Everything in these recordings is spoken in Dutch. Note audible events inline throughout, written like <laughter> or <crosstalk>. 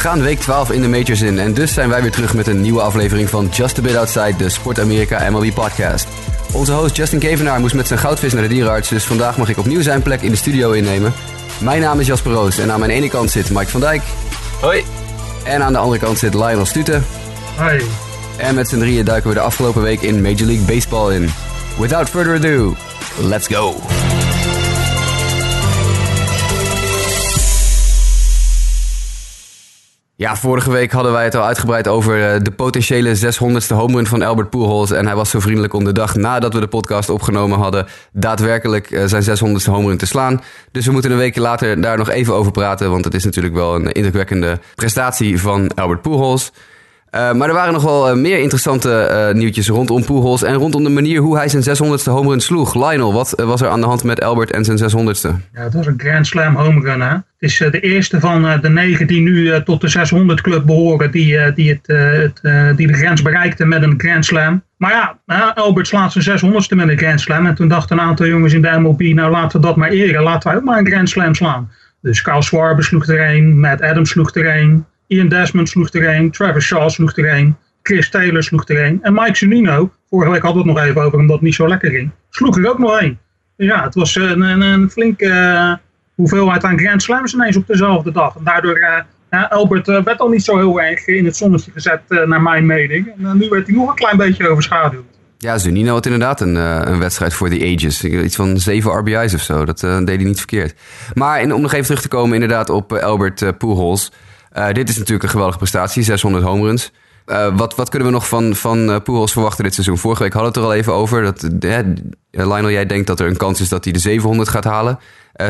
We gaan week 12 in de majors in en dus zijn wij weer terug met een nieuwe aflevering van Just a Bit Outside, de Sport Amerika MLB podcast. Onze host Justin Kevenaar moest met zijn goudvis naar de dierenarts, dus vandaag mag ik opnieuw zijn plek in de studio innemen. Mijn naam is Jasper Roos en aan mijn ene kant zit Mike van Dijk. Hoi. En aan de andere kant zit Lionel Stuten. Hoi. En met z'n drieën duiken we de afgelopen week in Major League Baseball in. Without further ado, let's go! Ja, vorige week hadden wij het al uitgebreid over eh, de potentiële 600ste home run van Albert Pujols. En hij was zo vriendelijk om de dag nadat we de podcast opgenomen hadden... daadwerkelijk eh, zijn 600ste home run te slaan. Dus we moeten een week later daar nog even over praten... want het is natuurlijk wel een indrukwekkende prestatie van Albert Pujols... Uh, maar er waren nog wel uh, meer interessante uh, nieuwtjes rondom Pujols en rondom de manier hoe hij zijn 600ste home run sloeg. Lionel, wat was er aan de hand met Albert en zijn 600ste? Ja, het was een Grand Slam home run. Hè? Het is de eerste van de negen die nu tot de 600 club behoren, die, die, het, het die de grens bereikten met een Grand Slam. Maar ja, Albert slaat zijn 600ste met een Grand Slam. En toen dachten een aantal jongens in de MLB, nou laten we dat maar eren. Laten we ook maar een Grand Slam slaan. Dus Kyle Schwarber sloeg er een, Matt Adams sloeg er een. Ian Desmond sloeg er een, Travis Shaw sloeg er een, Chris Taylor sloeg er een. En Mike Zunino, vorige week hadden we het nog even over omdat het niet zo lekker ging, sloeg er ook nog een. Ja, het was een, een, een flinke uh, hoeveelheid aan Grand Slams ineens op dezelfde dag. En daardoor, uh, Albert uh, werd al niet zo heel erg in het zonnetje gezet, naar mijn mening. En nu werd hij nog een klein beetje overschaduwd. Ja, Zunino had inderdaad een, een wedstrijd voor de ages. Iets van zeven RBI's of zo. Dat deed hij niet verkeerd. Maar in, om nog even terug te komen inderdaad op Albert Pujols... Uh, dit is natuurlijk een geweldige prestatie, 600 home runs. Uh, wat, wat, kunnen we nog van, van uh, Pujols verwachten dit seizoen? Vorige week hadden we het er al even over. Dat, Lionel, jij denkt dat er een kans is dat hij de 700 gaat halen.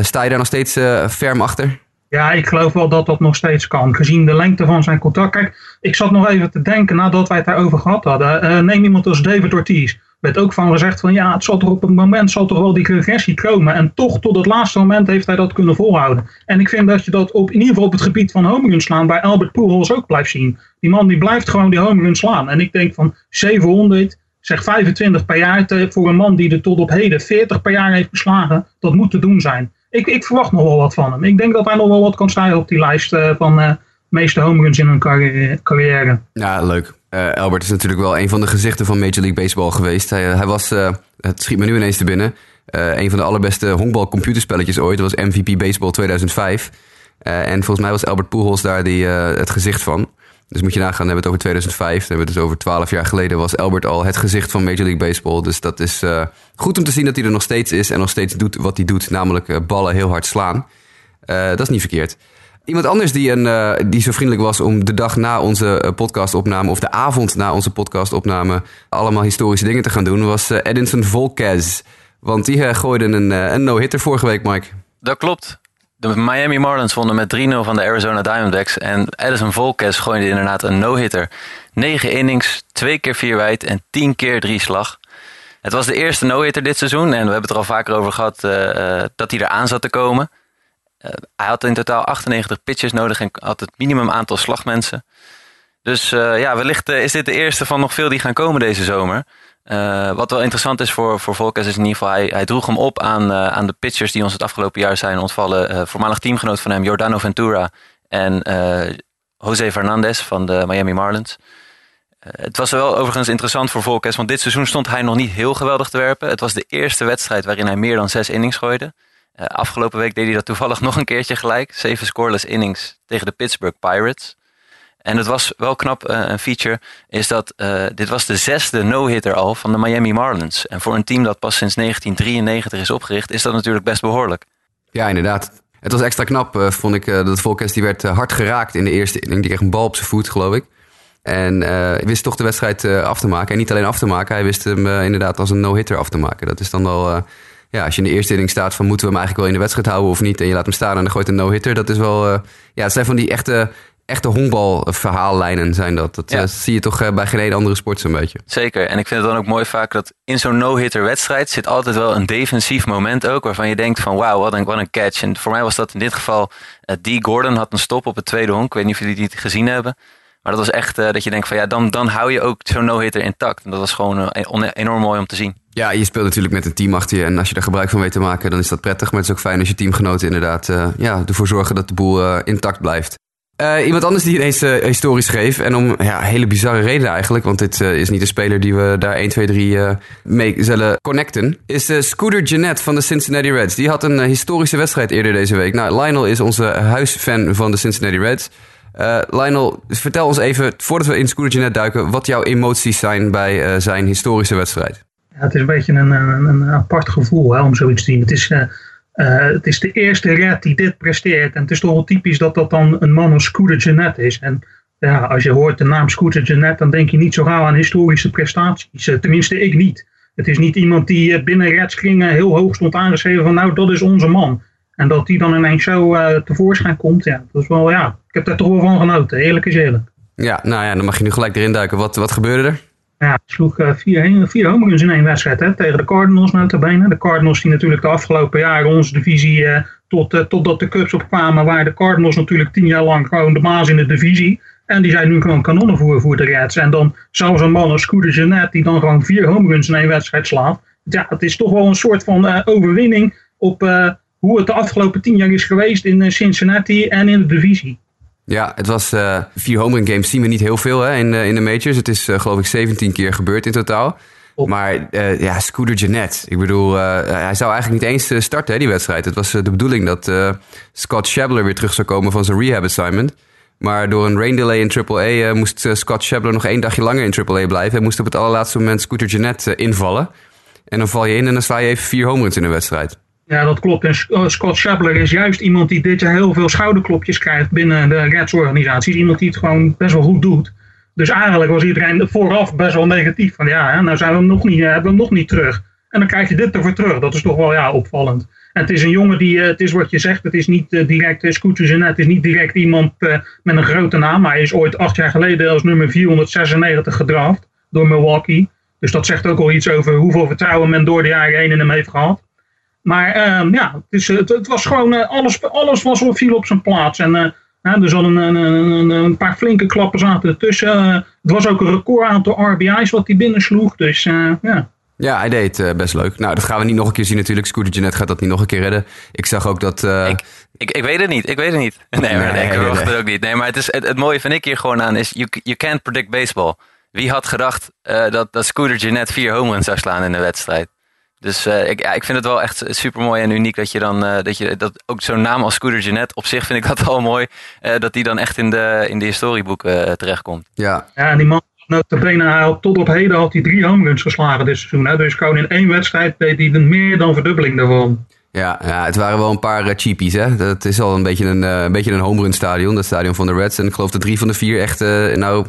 sta je daar nog steeds ferm achter? Ja, ik geloof wel dat dat nog steeds kan. Gezien de lengte van zijn contract. Kijk, ik zat nog even te denken nadat wij het daarover gehad hadden. neem iemand als David Ortiz werd ook van gezegd van ja, het zal toch op een moment zal toch wel die regressie komen. En toch tot het laatste moment heeft hij dat kunnen volhouden. En ik vind dat je dat op, in ieder geval op het gebied van home slaan bij Albert Pujols ook blijft zien. Die man die blijft gewoon die home slaan. En ik denk van 700, zeg 25 per jaar voor een man die er tot op heden 40 per jaar heeft beslagen. Dat moet te doen zijn. Ik, ik verwacht nog wel wat van hem. Ik denk dat hij nog wel wat kan stijgen op die lijst uh, van uh, meeste home runs in hun carrière. Ja, leuk. Uh, Albert is natuurlijk wel een van de gezichten van Major League Baseball geweest. Hij, hij was, uh, het schiet me nu ineens te binnen, een van de allerbeste honkbal computerspelletjes ooit. Dat was MVP Baseball 2005. en volgens mij was Albert Pujols daar die, het gezicht van. Dus moet je nagaan, hebben we het over 2005. Dan hebben we het dus over 12 jaar geleden was Albert al het gezicht van Major League Baseball. Dus dat is goed om te zien dat hij er nog steeds is en nog steeds doet wat hij doet. Namelijk ballen heel hard slaan. dat is niet verkeerd. Iemand anders die, een, uh, die zo vriendelijk was om de dag na onze uh, podcastopname, of de avond na onze podcastopname, allemaal historische dingen te gaan doen, was uh, Edinson Volquez. Want die gooide een, een no-hitter vorige week, Mike. Dat klopt. De Miami Marlins wonnen met 3-0 van de Arizona Diamondbacks. En Edison Volquez gooide inderdaad een no-hitter. 9 innings, 2 keer 4 wijd en 10 keer 3 slag. Het was de eerste no-hitter dit seizoen. En we hebben het er al vaker over gehad dat hij eraan zat te komen. Uh, hij had in totaal 98 pitches nodig en had het minimum aantal slagmensen. Dus uh, ja, wellicht uh, is dit de eerste van nog veel die gaan komen deze zomer. wat wel interessant is voor, voor Volkers is in ieder geval, hij, hij droeg hem op aan, aan de pitchers die ons het afgelopen jaar zijn ontvallen. voormalig teamgenoot van hem, Jordano Ventura en Jose Fernandez van de Miami Marlins. het was wel overigens interessant voor Volkers, want dit seizoen stond hij nog niet heel geweldig te werpen. Het was de eerste wedstrijd waarin hij meer dan zes innings gooide. Uh, afgelopen week deed hij dat toevallig <laughs> nog een keertje gelijk. Zeven scoreless innings tegen de Pittsburgh Pirates. En het was wel knap, uh, een feature, is dat uh, dit was de zesde no-hitter al van de Miami Marlins. En voor een team dat pas sinds 1993 is opgericht, is dat natuurlijk best behoorlijk. Ja, inderdaad. Het was extra knap, vond ik, dat Volkes die werd hard geraakt in de eerste inning. Die kreeg een bal op zijn voet, geloof ik. En wist toch de wedstrijd af te maken. En niet alleen af te maken, hij wist hem inderdaad als een no-hitter af te maken. Dat is dan wel ja, als je in de eerste inning staat van moeten we hem eigenlijk wel in de wedstrijd houden of niet. En je laat hem staan en dan gooit een no-hitter. Dat is wel, uh, ja, het zijn van die echte, echte honkbalverhaallijnen zijn dat. Dat ja. uh, zie je toch uh, bij geen andere sport zo'n beetje. Zeker. En ik vind het dan ook mooi vaak dat in zo'n no-hitter wedstrijd zit altijd wel een defensief moment ook. Waarvan je denkt van wauw, wat een, wat een catch. En voor mij was dat in dit geval, D. Gordon had een stop op het tweede honk. Ik weet niet of jullie die gezien hebben. Maar dat was echt uh, dat je denkt van ja, dan, dan hou je ook zo'n no-hitter intact. En dat was gewoon uh, enorm mooi om te zien. Ja, je speelt natuurlijk met een team achter je. En als je er gebruik van weet te maken, dan is dat prettig. Maar het is ook fijn als je teamgenoten inderdaad uh, ja, ervoor zorgen dat de boel intact blijft. Uh, iemand anders die ineens historisch schreef. En om ja, hele bizarre reden eigenlijk. Want dit is niet een speler die we daar 1, 2, 3 mee zullen connecten. Is Scooter Jeanette van de Cincinnati Reds. Die had een historische wedstrijd eerder deze week. Nou, Lionel is onze huisfan van de Cincinnati Reds. Lionel, vertel ons even, voordat we in Scooter Jeanette duiken... wat jouw emoties zijn bij zijn historische wedstrijd. Het is een beetje een, een, een apart gevoel hè, om zoiets te zien. Het is uh, het is de eerste red die dit presteert. En het is toch wel typisch dat dat dan een man als Scooter Jeanette is. En ja, als je hoort de naam Scooter Jeanette, dan denk je niet zo gauw aan historische prestaties. Uh, tenminste, ik niet. Het is niet iemand die uh, binnen redskringen heel hoog stond aangeschreven van nou, dat is onze man. En dat die dan ineens zo tevoorschijn komt, ja, dat is wel, ja, ik heb daar toch wel van genoten, eerlijk is eerlijk. Ja, nou ja, dan mag je nu gelijk erin duiken. Wat, wat gebeurde er? Ja, sloeg uh, vier, vier home in één wedstrijd tegen de Cardinals notabene. De Cardinals die natuurlijk de afgelopen jaren onze divisie, uh, tot, uh, totdat de Cubs opkwamen, waren de Cardinals natuurlijk tien jaar lang gewoon de baas in de divisie. En die zijn nu gewoon kanonnen voor, de Reds. En dan zelfs een man als Scooter Jeanette die dan gewoon vier home runs in één wedstrijd slaat. Ja, het is toch wel een soort van overwinning op hoe het de afgelopen tien jaar is geweest in Cincinnati en in de divisie. Ja, het was uh, vier home run games. Zien we niet heel veel hè, in, de, in de majors. Het is uh, geloof ik 17 keer gebeurd in totaal. Maar ja, Scooter Jeanette. Ik bedoel, hij zou eigenlijk niet eens starten, hè, die wedstrijd. Het was de bedoeling dat Scott Shabler weer terug zou komen van zijn rehab assignment. Maar door een rain delay in AAA moest Scott Shabler nog één dagje langer in AAA blijven. Hij moest op het allerlaatste moment Scooter Jeanette invallen. En dan val je in en dan sla je even vier home runs in een wedstrijd. Ja, dat klopt. En oh, Scott Shabler is juist iemand die dit jaar heel veel schouderklopjes krijgt binnen de Reds-organisaties. Iemand die het gewoon best wel goed doet. Dus eigenlijk was iedereen vooraf best wel negatief. Van ja, nou zijn we hem nog niet, hebben we hem nog niet terug. En dan krijg je dit ervoor terug. Dat is toch wel ja, opvallend. En het is een jongen die, eh, het is wat je zegt, het is niet direct Scooters het is niet direct iemand met een grote naam. Hij is ooit acht jaar geleden als nummer 496 gedraft door Milwaukee. Dus dat zegt ook al iets over hoeveel vertrouwen men door de jaren heen in hem heeft gehad. Maar ehm, ja, het, is, het, het, was gewoon, uh, alles, alles was op, viel op zijn plaats. En uh, er zat een, een, een, een, paar flinke klappen zaten ertussen. Uh, het was ook een record aantal RBI's wat hij binnensloeg. Dus ja. Ja, hij deed best leuk. Nou, dat gaan we niet nog een keer zien natuurlijk. Scooter Jeanette gaat dat niet nog een keer redden. Ik zag ook dat... Ik, ik, ik, weet het niet, ik weet het niet. <laughs> Nee, maar nee, ik verwacht het ook niet. Nee, maar het, is, het, het, mooie vind ik hier gewoon aan is... You, you can't predict baseball. Wie had gedacht dat, dat Scooter Jeanette vier home runs zou slaan in de wedstrijd? Dus uh, ik, ja, ik vind het wel echt super mooi en uniek dat je dan uh, dat je dat ook zo'n naam als Scooter Jeanette op zich vind ik dat <laughs> wel mooi uh, dat die dan echt in de, in de historieboeken terechtkomt. Ja. ja, die man notabene tot op heden had hij drie home runs geslagen dit seizoen. Hè? Dus gewoon in één wedstrijd deed hij meer dan verdubbeling daarvan. Ja, ja, het waren wel een paar uh, cheapies. Hè? Dat is al een beetje een, uh, een, beetje een home run stadion, dat stadion van de Reds. En ik geloof dat drie van de vier echt uh, nou,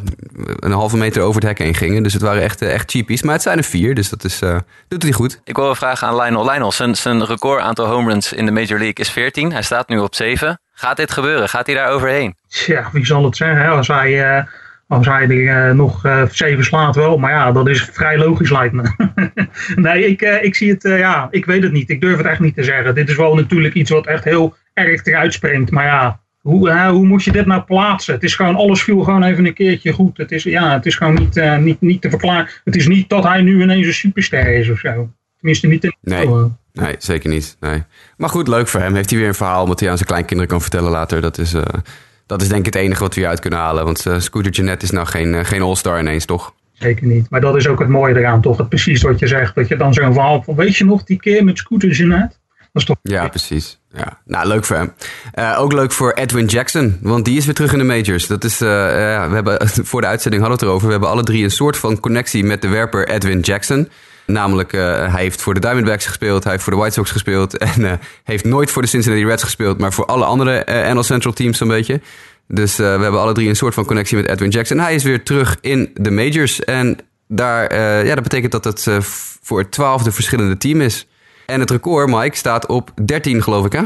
een halve meter over het hek heen gingen. Dus het waren echt, echt cheapies. Maar het zijn er vier, dus dat is, doet hij goed. Ik wil een vraag aan Lionel. Lionel, zijn, zijn record aantal home runs in de Major League is 14. Hij staat nu op 7. Gaat dit gebeuren? Gaat hij daar overheen? Ja, wie zal het zeggen? Als hij hij er uh, nog uh, zeven slaat wel. Maar ja, dat is vrij logisch lijkt me. <laughs> nee, ik, uh, ik zie het, ja, ik weet het niet. Ik durf het echt niet te zeggen. Dit is wel natuurlijk iets wat echt heel erg eruit springt. Maar ja, hoe, hoe moet je dit nou plaatsen? Het is gewoon, alles viel gewoon even een keertje goed. Het is, ja, het is gewoon niet, niet, niet te verklaren. Het is niet dat hij nu ineens een superster is of zo. Tenminste niet in nee. Nee, zeker niet. Nee. Maar goed, leuk voor hem. Heeft hij weer een verhaal wat hij aan zijn kleinkinderen kan vertellen later. Dat is, dat is denk ik het enige wat we uit kunnen halen. Want uh, Scooter Jeanette is nou geen, uh, geen all-star ineens, toch? Zeker niet. Maar dat is ook het mooie eraan, toch? Het precies wat je zegt. Dat je dan zo'n verhaal van, weet je nog die keer met Scooter Jeanette? Dat is toch... Ja, precies. Ja. Nou, leuk voor hem. Uh, ook leuk voor Edwin Jackson, want die is weer terug in de majors. Dat is, we hebben, <laughs> voor de uitzending hadden we het erover. We hebben alle drie een soort van connectie met de werper Edwin Jackson. Namelijk, uh, hij heeft voor de Diamondbacks gespeeld, hij heeft voor de White Sox gespeeld <laughs> en uh, heeft nooit voor de Cincinnati Reds gespeeld, maar voor alle andere uh, NL Central teams zo'n beetje. Dus we hebben alle drie een soort van connectie met Edwin Jackson. Hij is weer terug in de majors en daar, ja, dat betekent dat het voor het twaalfde verschillende team is. En het record, Mike, staat op 13 geloof ik hè?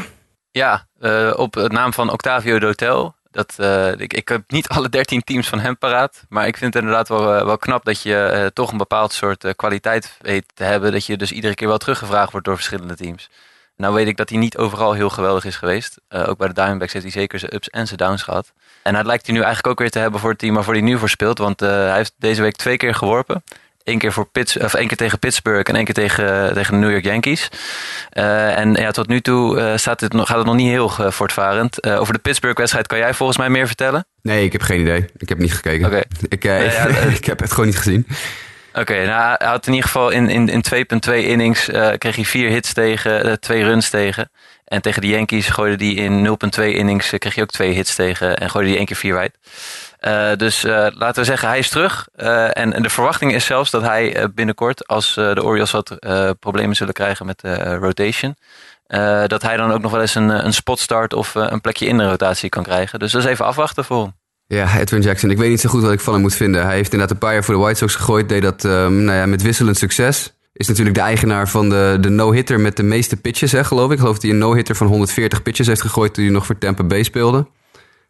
Ja, op het naam van Octavio Dotel. Dat, uh, ik, ik heb niet alle 13 teams van hem paraat. Maar ik vind het inderdaad wel, uh, wel knap dat je uh, toch een bepaald soort kwaliteit weet te hebben. Dat je dus iedere keer wel teruggevraagd wordt door verschillende teams. Nou weet ik dat hij niet overal heel geweldig is geweest. ook bij de Diamondbacks heeft hij zeker zijn ups en zijn downs gehad. En dat lijkt hij nu eigenlijk ook weer te hebben voor het team waarvoor hij nu voor speelt. Want hij heeft deze week twee keer geworpen. Eén keer, voor Pitts, of één keer tegen Pittsburgh en één keer tegen, tegen de New York Yankees. en ja, tot nu toe staat het, gaat het nog niet heel voortvarend. over de Pittsburgh-wedstrijd kan jij volgens mij meer vertellen? Nee, ik heb geen idee. Ik heb niet gekeken. Okay. Ik, <laughs> ik heb het gewoon niet gezien. Oké, nou, hij had in ieder geval in, in, in 2.2 innings kreeg hij vier hits tegen, twee runs tegen. En tegen de Yankees gooide hij in 0.2 innings, kreeg hij ook twee hits tegen en gooide hij één keer vier wijd. Uh, dus uh, laten we zeggen, hij is terug. En, en, de verwachting is zelfs dat hij binnenkort, als de Orioles wat problemen zullen krijgen met de rotation, dat hij dan ook nog wel eens een, een spotstart of een plekje in de rotatie kan krijgen. Dus dat is even afwachten voor hem. Ja, Edwin Jackson. Ik weet niet zo goed wat ik van hem moet vinden. Hij heeft inderdaad een paar jaar voor de White Sox gegooid. Deed dat um, nou ja, met wisselend succes. Is natuurlijk de eigenaar van de, de no-hitter met de meeste pitches, hè, geloof ik. Ik geloof dat hij een no-hitter van 140 pitches heeft gegooid toen hij nog voor Tampa Bay speelde.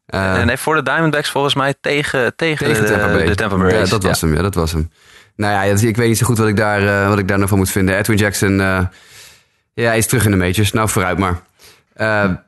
Uh, en voor de Diamondbacks volgens mij tegen, tegen, tegen de, Tampa Bay. De Tampa Bay ja, dat was hem. Ja, dat was hem. Nou ja, ik weet niet zo goed wat ik daar, uh, wat ik daar nog van moet vinden. Edwin Jackson, uh, ja, hij is terug in de majors. Nou, vooruit maar. <laughs>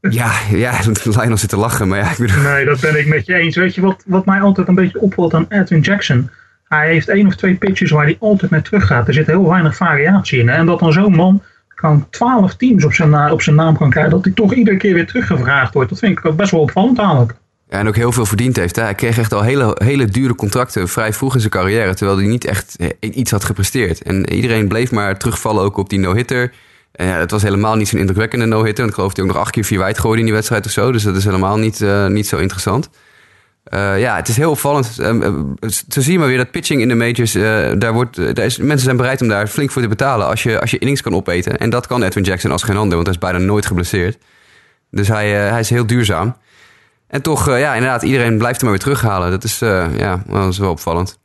ja, ja, <laughs> Lionel zit te lachen, maar ja, ik bedoel... Nee, dat ben ik met je eens. Weet je wat, wat mij altijd een beetje opvalt aan Edwin Jackson? Hij heeft één of twee pitches waar hij altijd mee teruggaat. Er zit heel weinig variatie in. En dat dan zo'n man kan twaalf teams op zijn, op zijn naam kan krijgen, dat hij toch iedere keer weer teruggevraagd wordt. Dat vind ik best wel opvallend eigenlijk. Ja, en ook heel veel verdiend heeft. Hè? Hij kreeg echt al hele, hele dure contracten vrij vroeg in zijn carrière, terwijl hij niet echt eh, iets had gepresteerd. En iedereen bleef maar terugvallen ook op die no-hitter. Ja, het was helemaal niet zo'n indrukwekkende no-hitter. Ik geloof dat hij ook nog acht keer vier wijd gooide in die wedstrijd of zo. Dus dat is helemaal niet, uh, niet zo interessant. Uh, ja, het is heel opvallend. Uh, zo zie je maar weer dat pitching in de majors, uh, daar wordt, daar is, mensen zijn bereid om daar flink voor te betalen als je, als je innings kan opeten. En dat kan Edwin Jackson als geen ander, want hij is bijna nooit geblesseerd. Dus hij, hij is heel duurzaam. En toch, ja, inderdaad, iedereen blijft hem maar weer terughalen. Dat is, ja, dat is wel opvallend.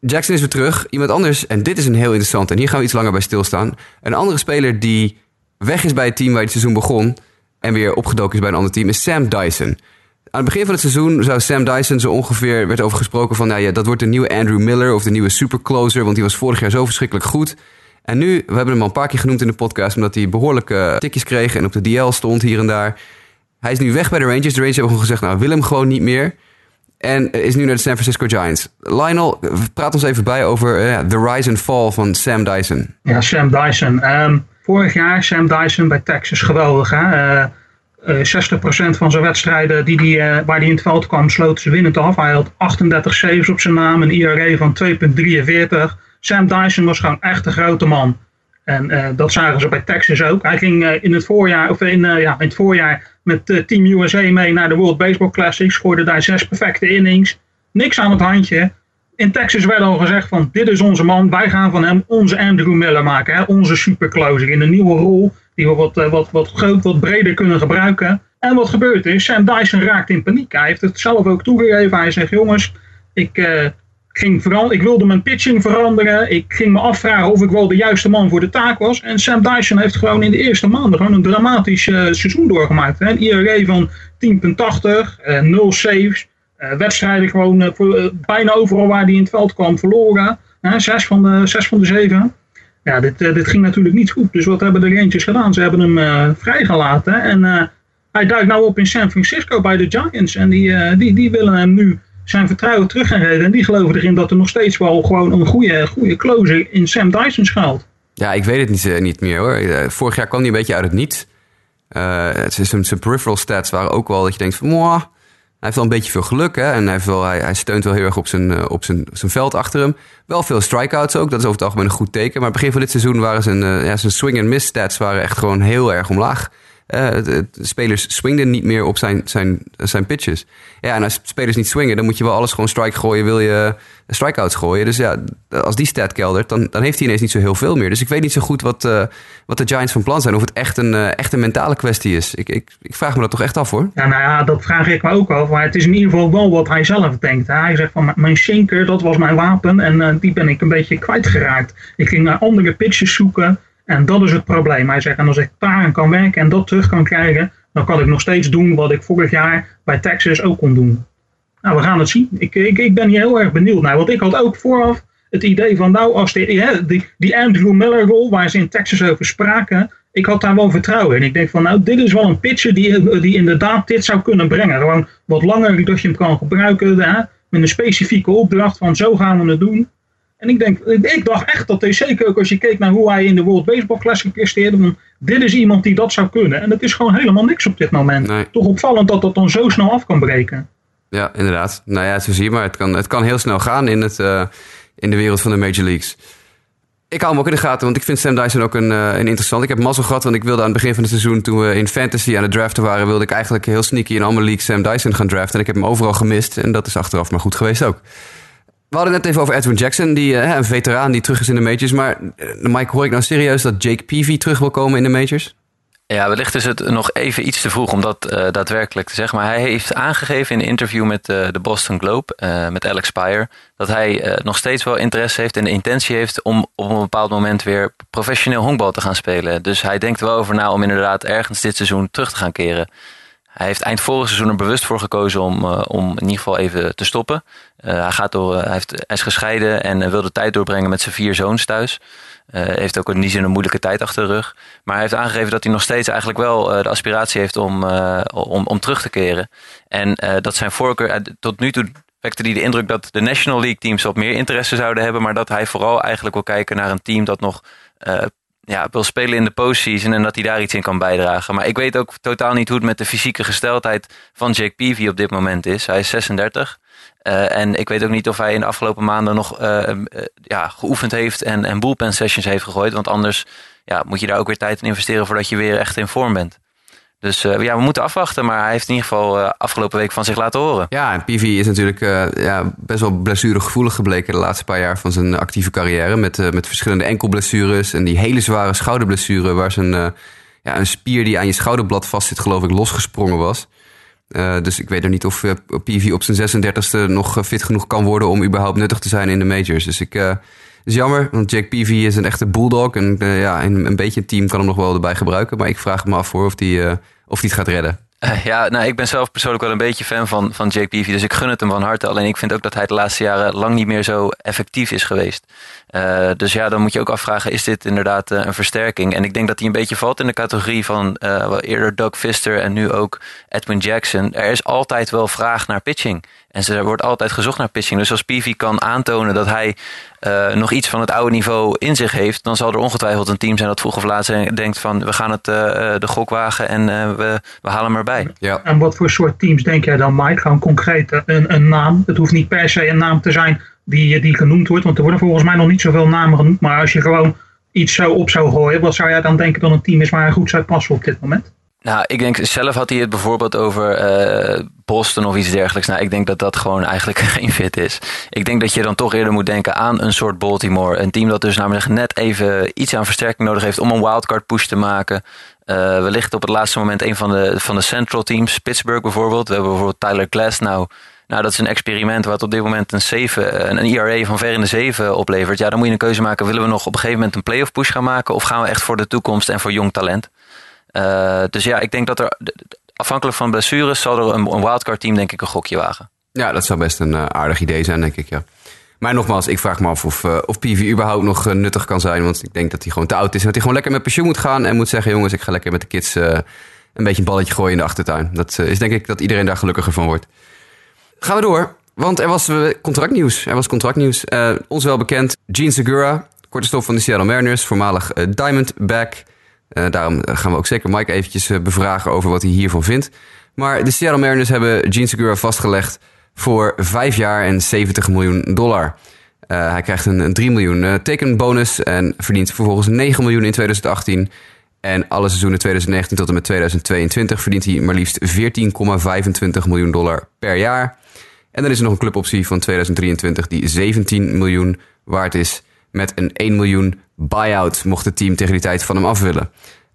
Jackson is weer terug. Iemand anders, en dit is een heel interessant, en hier gaan we iets langer bij stilstaan. Een andere speler die weg is bij het team waar het seizoen begon en weer opgedoken is bij een ander team, is Sam Dyson. Aan het begin van het seizoen zou Sam Dyson zo ongeveer werd over gesproken van nou ja, dat wordt de nieuwe Andrew Miller of de nieuwe supercloser, want die was vorig jaar zo verschrikkelijk goed. En nu, we hebben hem al een paar keer genoemd in de podcast, omdat hij behoorlijke tikjes kreeg en op de DL stond hier en daar. Hij is nu weg bij de Rangers. De Rangers hebben gewoon gezegd, nou, wil hem gewoon niet meer. En is nu naar de San Francisco Giants. Lionel, praat ons even bij over de rise and fall van Sam Dyson. Ja, Sam Dyson. Um, vorig jaar Sam Dyson bij Texas, geweldig hè. Uh, 60% van zijn wedstrijden die die, uh, waar hij in het veld kwam, sloten ze winnend af. Hij had 38 saves op zijn naam, een IRA van 2,43. Sam Dyson was gewoon echt een grote man. En uh, dat zagen ze bij Texas ook. Hij ging in het voorjaar, of in, ja, in het voorjaar met Team USA mee naar de World Baseball Classic. Scoorde daar zes perfecte innings. Niks aan het handje. In Texas werd al gezegd van dit is onze man. Wij gaan van hem onze Andrew Miller maken. Hè? Onze supercloser in een nieuwe rol die we wat, wat, wat groot, wat breder kunnen gebruiken. En wat gebeurt is, Sam Dyson raakt in paniek. Hij heeft het zelf ook toegegeven. Hij zegt, jongens, ik, uh, ging ik wilde mijn pitching veranderen. Ik ging me afvragen of ik wel de juiste man voor de taak was. En Sam Dyson heeft gewoon in de eerste maanden gewoon een dramatisch uh, seizoen doorgemaakt. Een IRA van 10,80, uh, 0 saves. Wedstrijden gewoon bijna overal waar hij in het veld kwam verloren. zes, van de, zes van de zeven. Ja, dit, dit ging natuurlijk niet goed. Dus wat hebben de Rangers gedaan? Ze hebben hem vrijgelaten. En hij duikt nou op in San Francisco bij de Giants. En die, die, die willen hem nu zijn vertrouwen terug gaan redden. En die geloven erin dat er nog steeds wel gewoon een goede, goede closer in Sam Dyson schuilt. Ja, ik weet het niet, niet meer hoor. Vorig jaar kwam hij een beetje uit het niet. Uh, zijn, peripheral stats waren ook wel dat je denkt van... Mwah, heeft wel een beetje veel geluk hè? en hij, heeft wel, hij, hij steunt wel heel erg op zijn, op zijn, zijn veld achter hem. Wel veel strikeouts ook, dat is over het algemeen een goed teken. Maar begin van dit seizoen waren zijn, uh, ja, zijn swing en miss stats waren echt gewoon heel erg omlaag. Uh, de, spelers swingden niet meer op zijn, zijn, zijn pitches. Ja, en als spelers niet swingen, dan moet je wel alles gewoon strike gooien. Wil je strikeouts gooien. Dus ja, als die stat keldert, dan, dan heeft hij ineens niet zo heel veel meer. Dus ik weet niet zo goed wat, uh, wat de Giants van plan zijn. Of het echt een, uh, echt een mentale kwestie is. Ik, ik, ik vraag me dat toch echt af hoor. Ja, nou ja, dat vraag ik me ook af. Maar het is in ieder geval wel wat hij zelf denkt. Hij zegt van mijn sinker, dat was mijn wapen. En die ben ik een beetje kwijtgeraakt. Ik ging naar andere pitches zoeken. En dat is het probleem. Hij zegt, en als ik daaraan kan werken en dat terug kan krijgen, dan kan ik nog steeds doen wat ik vorig jaar bij Texas ook kon doen. Nou, we gaan het zien. Ik, ik, ik ben hier heel erg benieuwd naar. Want ik had ook vooraf het idee van, nou, als die, die, Andrew Miller rol waar ze in Texas over spraken, ik had daar wel vertrouwen in. Ik denk van, nou, dit is wel een pitcher die, die inderdaad dit zou kunnen brengen. Gewoon wat langer dat je hem kan gebruiken, hè, met een specifieke opdracht van, zo gaan we het doen. En ik, denk, ik dacht echt dat zeker ook als je keek naar hoe hij in de World Baseball Classic presteerde, van, dit is iemand die dat zou kunnen. En het is gewoon helemaal niks op dit moment. Nee. Toch opvallend dat dat dan zo snel af kan breken. Ja, inderdaad. Nou ja, zo zie je maar. Het kan, het kan heel snel gaan in, het, uh, in de wereld van de Major Leagues. Ik hou hem ook in de gaten, want ik vind Sam Dyson ook een, uh, een interessant. Ik heb mazzel gehad, want ik wilde aan het begin van het seizoen... toen we in fantasy aan het draften waren... wilde ik eigenlijk heel sneaky in allemaal leagues Sam Dyson gaan draften. En ik heb hem overal gemist. En dat is achteraf maar goed geweest ook. We hadden het net even over Edwin Jackson, die, uh, een veteraan die terug is in de majors. Maar Mike, hoor ik nou serieus dat Jake Peavy terug wil komen in de majors? Ja, wellicht is het nog even iets te vroeg om dat uh, daadwerkelijk te zeggen. Maar hij heeft aangegeven in een interview met de Boston Globe, met Alex Spire, dat hij nog steeds wel interesse heeft en de intentie heeft om op een bepaald moment weer professioneel honkbal te gaan spelen. Dus hij denkt wel over na om inderdaad ergens dit seizoen terug te gaan keren. Hij heeft eind vorig seizoen er bewust voor gekozen om, om in ieder geval even te stoppen. hij, gaat door, hij, heeft, is gescheiden en wil de tijd doorbrengen met zijn vier zoons thuis. Heeft ook in die zin een moeilijke tijd achter de rug. Maar hij heeft aangegeven dat hij nog steeds eigenlijk wel de aspiratie heeft om, om, om terug te keren. En dat zijn voorkeur, tot nu toe wekte hij de indruk dat de National League teams wat meer interesse zouden hebben. Maar dat hij vooral eigenlijk wil kijken naar een team dat nog ja, wil spelen in de postseason en dat hij daar iets in kan bijdragen. Maar ik weet ook totaal niet hoe het met de fysieke gesteldheid van Jake Peavy op dit moment is. Hij is 36. Uh, en ik weet ook niet of hij in de afgelopen maanden nog uh, uh, ja, geoefend heeft en, en bullpen sessions heeft gegooid. Want anders ja, moet je daar ook weer tijd in investeren voordat je weer echt in vorm bent. Dus ja, we moeten afwachten. Maar hij heeft in ieder geval afgelopen week van zich laten horen. Ja, en PV is natuurlijk ja, best wel blessuregevoelig gebleken de laatste paar jaar van zijn actieve carrière. Met, met verschillende enkelblessures en die hele zware schouderblessure waar zijn, ja, een spier die aan je schouderblad vastzit geloof ik losgesprongen was. Dus ik weet er niet of PV op zijn 36e nog fit genoeg kan worden om überhaupt nuttig te zijn in de majors. Dus ik is jammer, want Jake PV is een echte bulldog. En ja, een, een beetje team kan hem nog wel erbij gebruiken. Maar ik vraag me af voor of die, of die het gaat redden. Ja, nou, ik ben zelf persoonlijk wel een beetje fan van, van Jake Peavy. Dus ik gun het hem van harte. Alleen ik vind ook dat hij de laatste jaren lang niet meer zo effectief is geweest. Dus ja, dan moet je ook afvragen, is dit inderdaad een versterking? En ik denk dat hij een beetje valt in de categorie van eerder Doug Fister en nu ook Edwin Jackson. Er is altijd wel vraag naar pitching. En er wordt altijd gezocht naar pitching. Dus als Peavy kan aantonen dat hij uh, nog iets van het oude niveau in zich heeft, dan zal er ongetwijfeld een team zijn dat vroeg of laat denkt van we gaan het uh, de gok wagen en uh, we, we halen hem erbij. Ja. En wat voor soort teams denk jij dan, Mike? Gewoon concreet een, een naam. Het hoeft niet per se een naam te zijn die, die genoemd wordt, want er worden volgens mij nog niet zoveel namen genoemd. Maar als je gewoon iets zo op zou gooien, wat zou jij dan denken dat een team is waar hij goed zou passen op dit moment? Nou, ik denk zelf had hij het bijvoorbeeld over uh, Boston of iets dergelijks. Nou, ik denk dat dat gewoon eigenlijk <laughs> geen fit is. Ik denk dat je dan toch eerder moet denken aan een soort Baltimore. Een team dat dus namelijk net even iets aan versterking nodig heeft om een wildcard push te maken. Uh, wellicht op het laatste moment een van de, van de central teams. Pittsburgh bijvoorbeeld. We hebben bijvoorbeeld Tyler Glass. Nou, nou, dat is een experiment wat op dit moment een, 7, een ERA van ver in de 7 oplevert. Ja, dan moet je een keuze maken. Willen we nog op een gegeven moment een playoff push gaan maken? Of gaan we echt voor de toekomst en voor jong talent? Uh, dus ja, ik denk dat er afhankelijk van blessures zal er een, wildcard team denk ik een gokje wagen. Ja, dat zou best een uh, aardig idee zijn, denk ik, ja. Maar nogmaals, ik vraag me af of, uh, of PV überhaupt nog nuttig kan zijn. Want ik denk dat hij gewoon te oud is. En dat hij gewoon lekker met pensioen moet gaan. En moet zeggen, jongens, ik ga lekker met de kids een beetje een balletje gooien in de achtertuin. Dat is denk ik dat iedereen daar gelukkiger van wordt. Gaan we door. Want er was contractnieuws. Er was contractnieuws. ons wel bekend, Gene Segura. Korte stop van de Seattle Mariners. Voormalig Diamondback. Uh, daarom gaan we ook zeker Mike eventjes uh, bevragen over wat hij hiervan vindt. Maar de Seattle Mariners hebben Gene Segura vastgelegd voor 5 jaar en 70 miljoen dollar. Uh, hij krijgt een, een 3 miljoen tekenbonus en verdient vervolgens 9 miljoen in 2018. En alle seizoenen 2019 tot en met 2022 verdient hij maar liefst 14,25 miljoen dollar per jaar. En dan is er nog een cluboptie van 2023 die 17 miljoen waard is met een 1 miljoen buyout mocht het team tegen die tijd van hem af willen.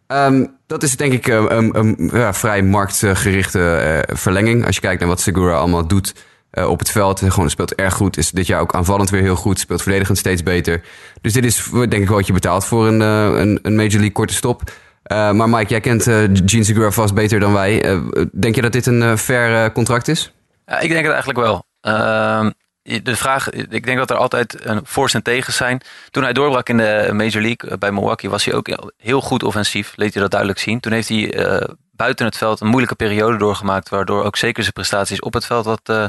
Um, dat is denk ik een, een, een ja, vrij marktgerichte uh, verlenging. Als je kijkt naar wat Segura allemaal doet uh, op het veld. Gewoon speelt erg goed. Is dit jaar ook aanvallend weer heel goed. Speelt verdedigend steeds beter. Dus dit is denk ik wat je betaalt voor een, een, een Major League korte stop. maar Mike, jij kent Gene Segura vast beter dan wij. denk je dat dit een fair contract is? Ja, ik denk het eigenlijk wel. De vraag, ik denk dat er altijd een voor's en tegens zijn. Toen hij doorbrak in de Major League bij Milwaukee was hij ook heel goed offensief. Leed hij dat duidelijk zien. Toen heeft hij uh, buiten het veld een moeilijke periode doorgemaakt. Waardoor ook zeker zijn prestaties op het veld wat uh,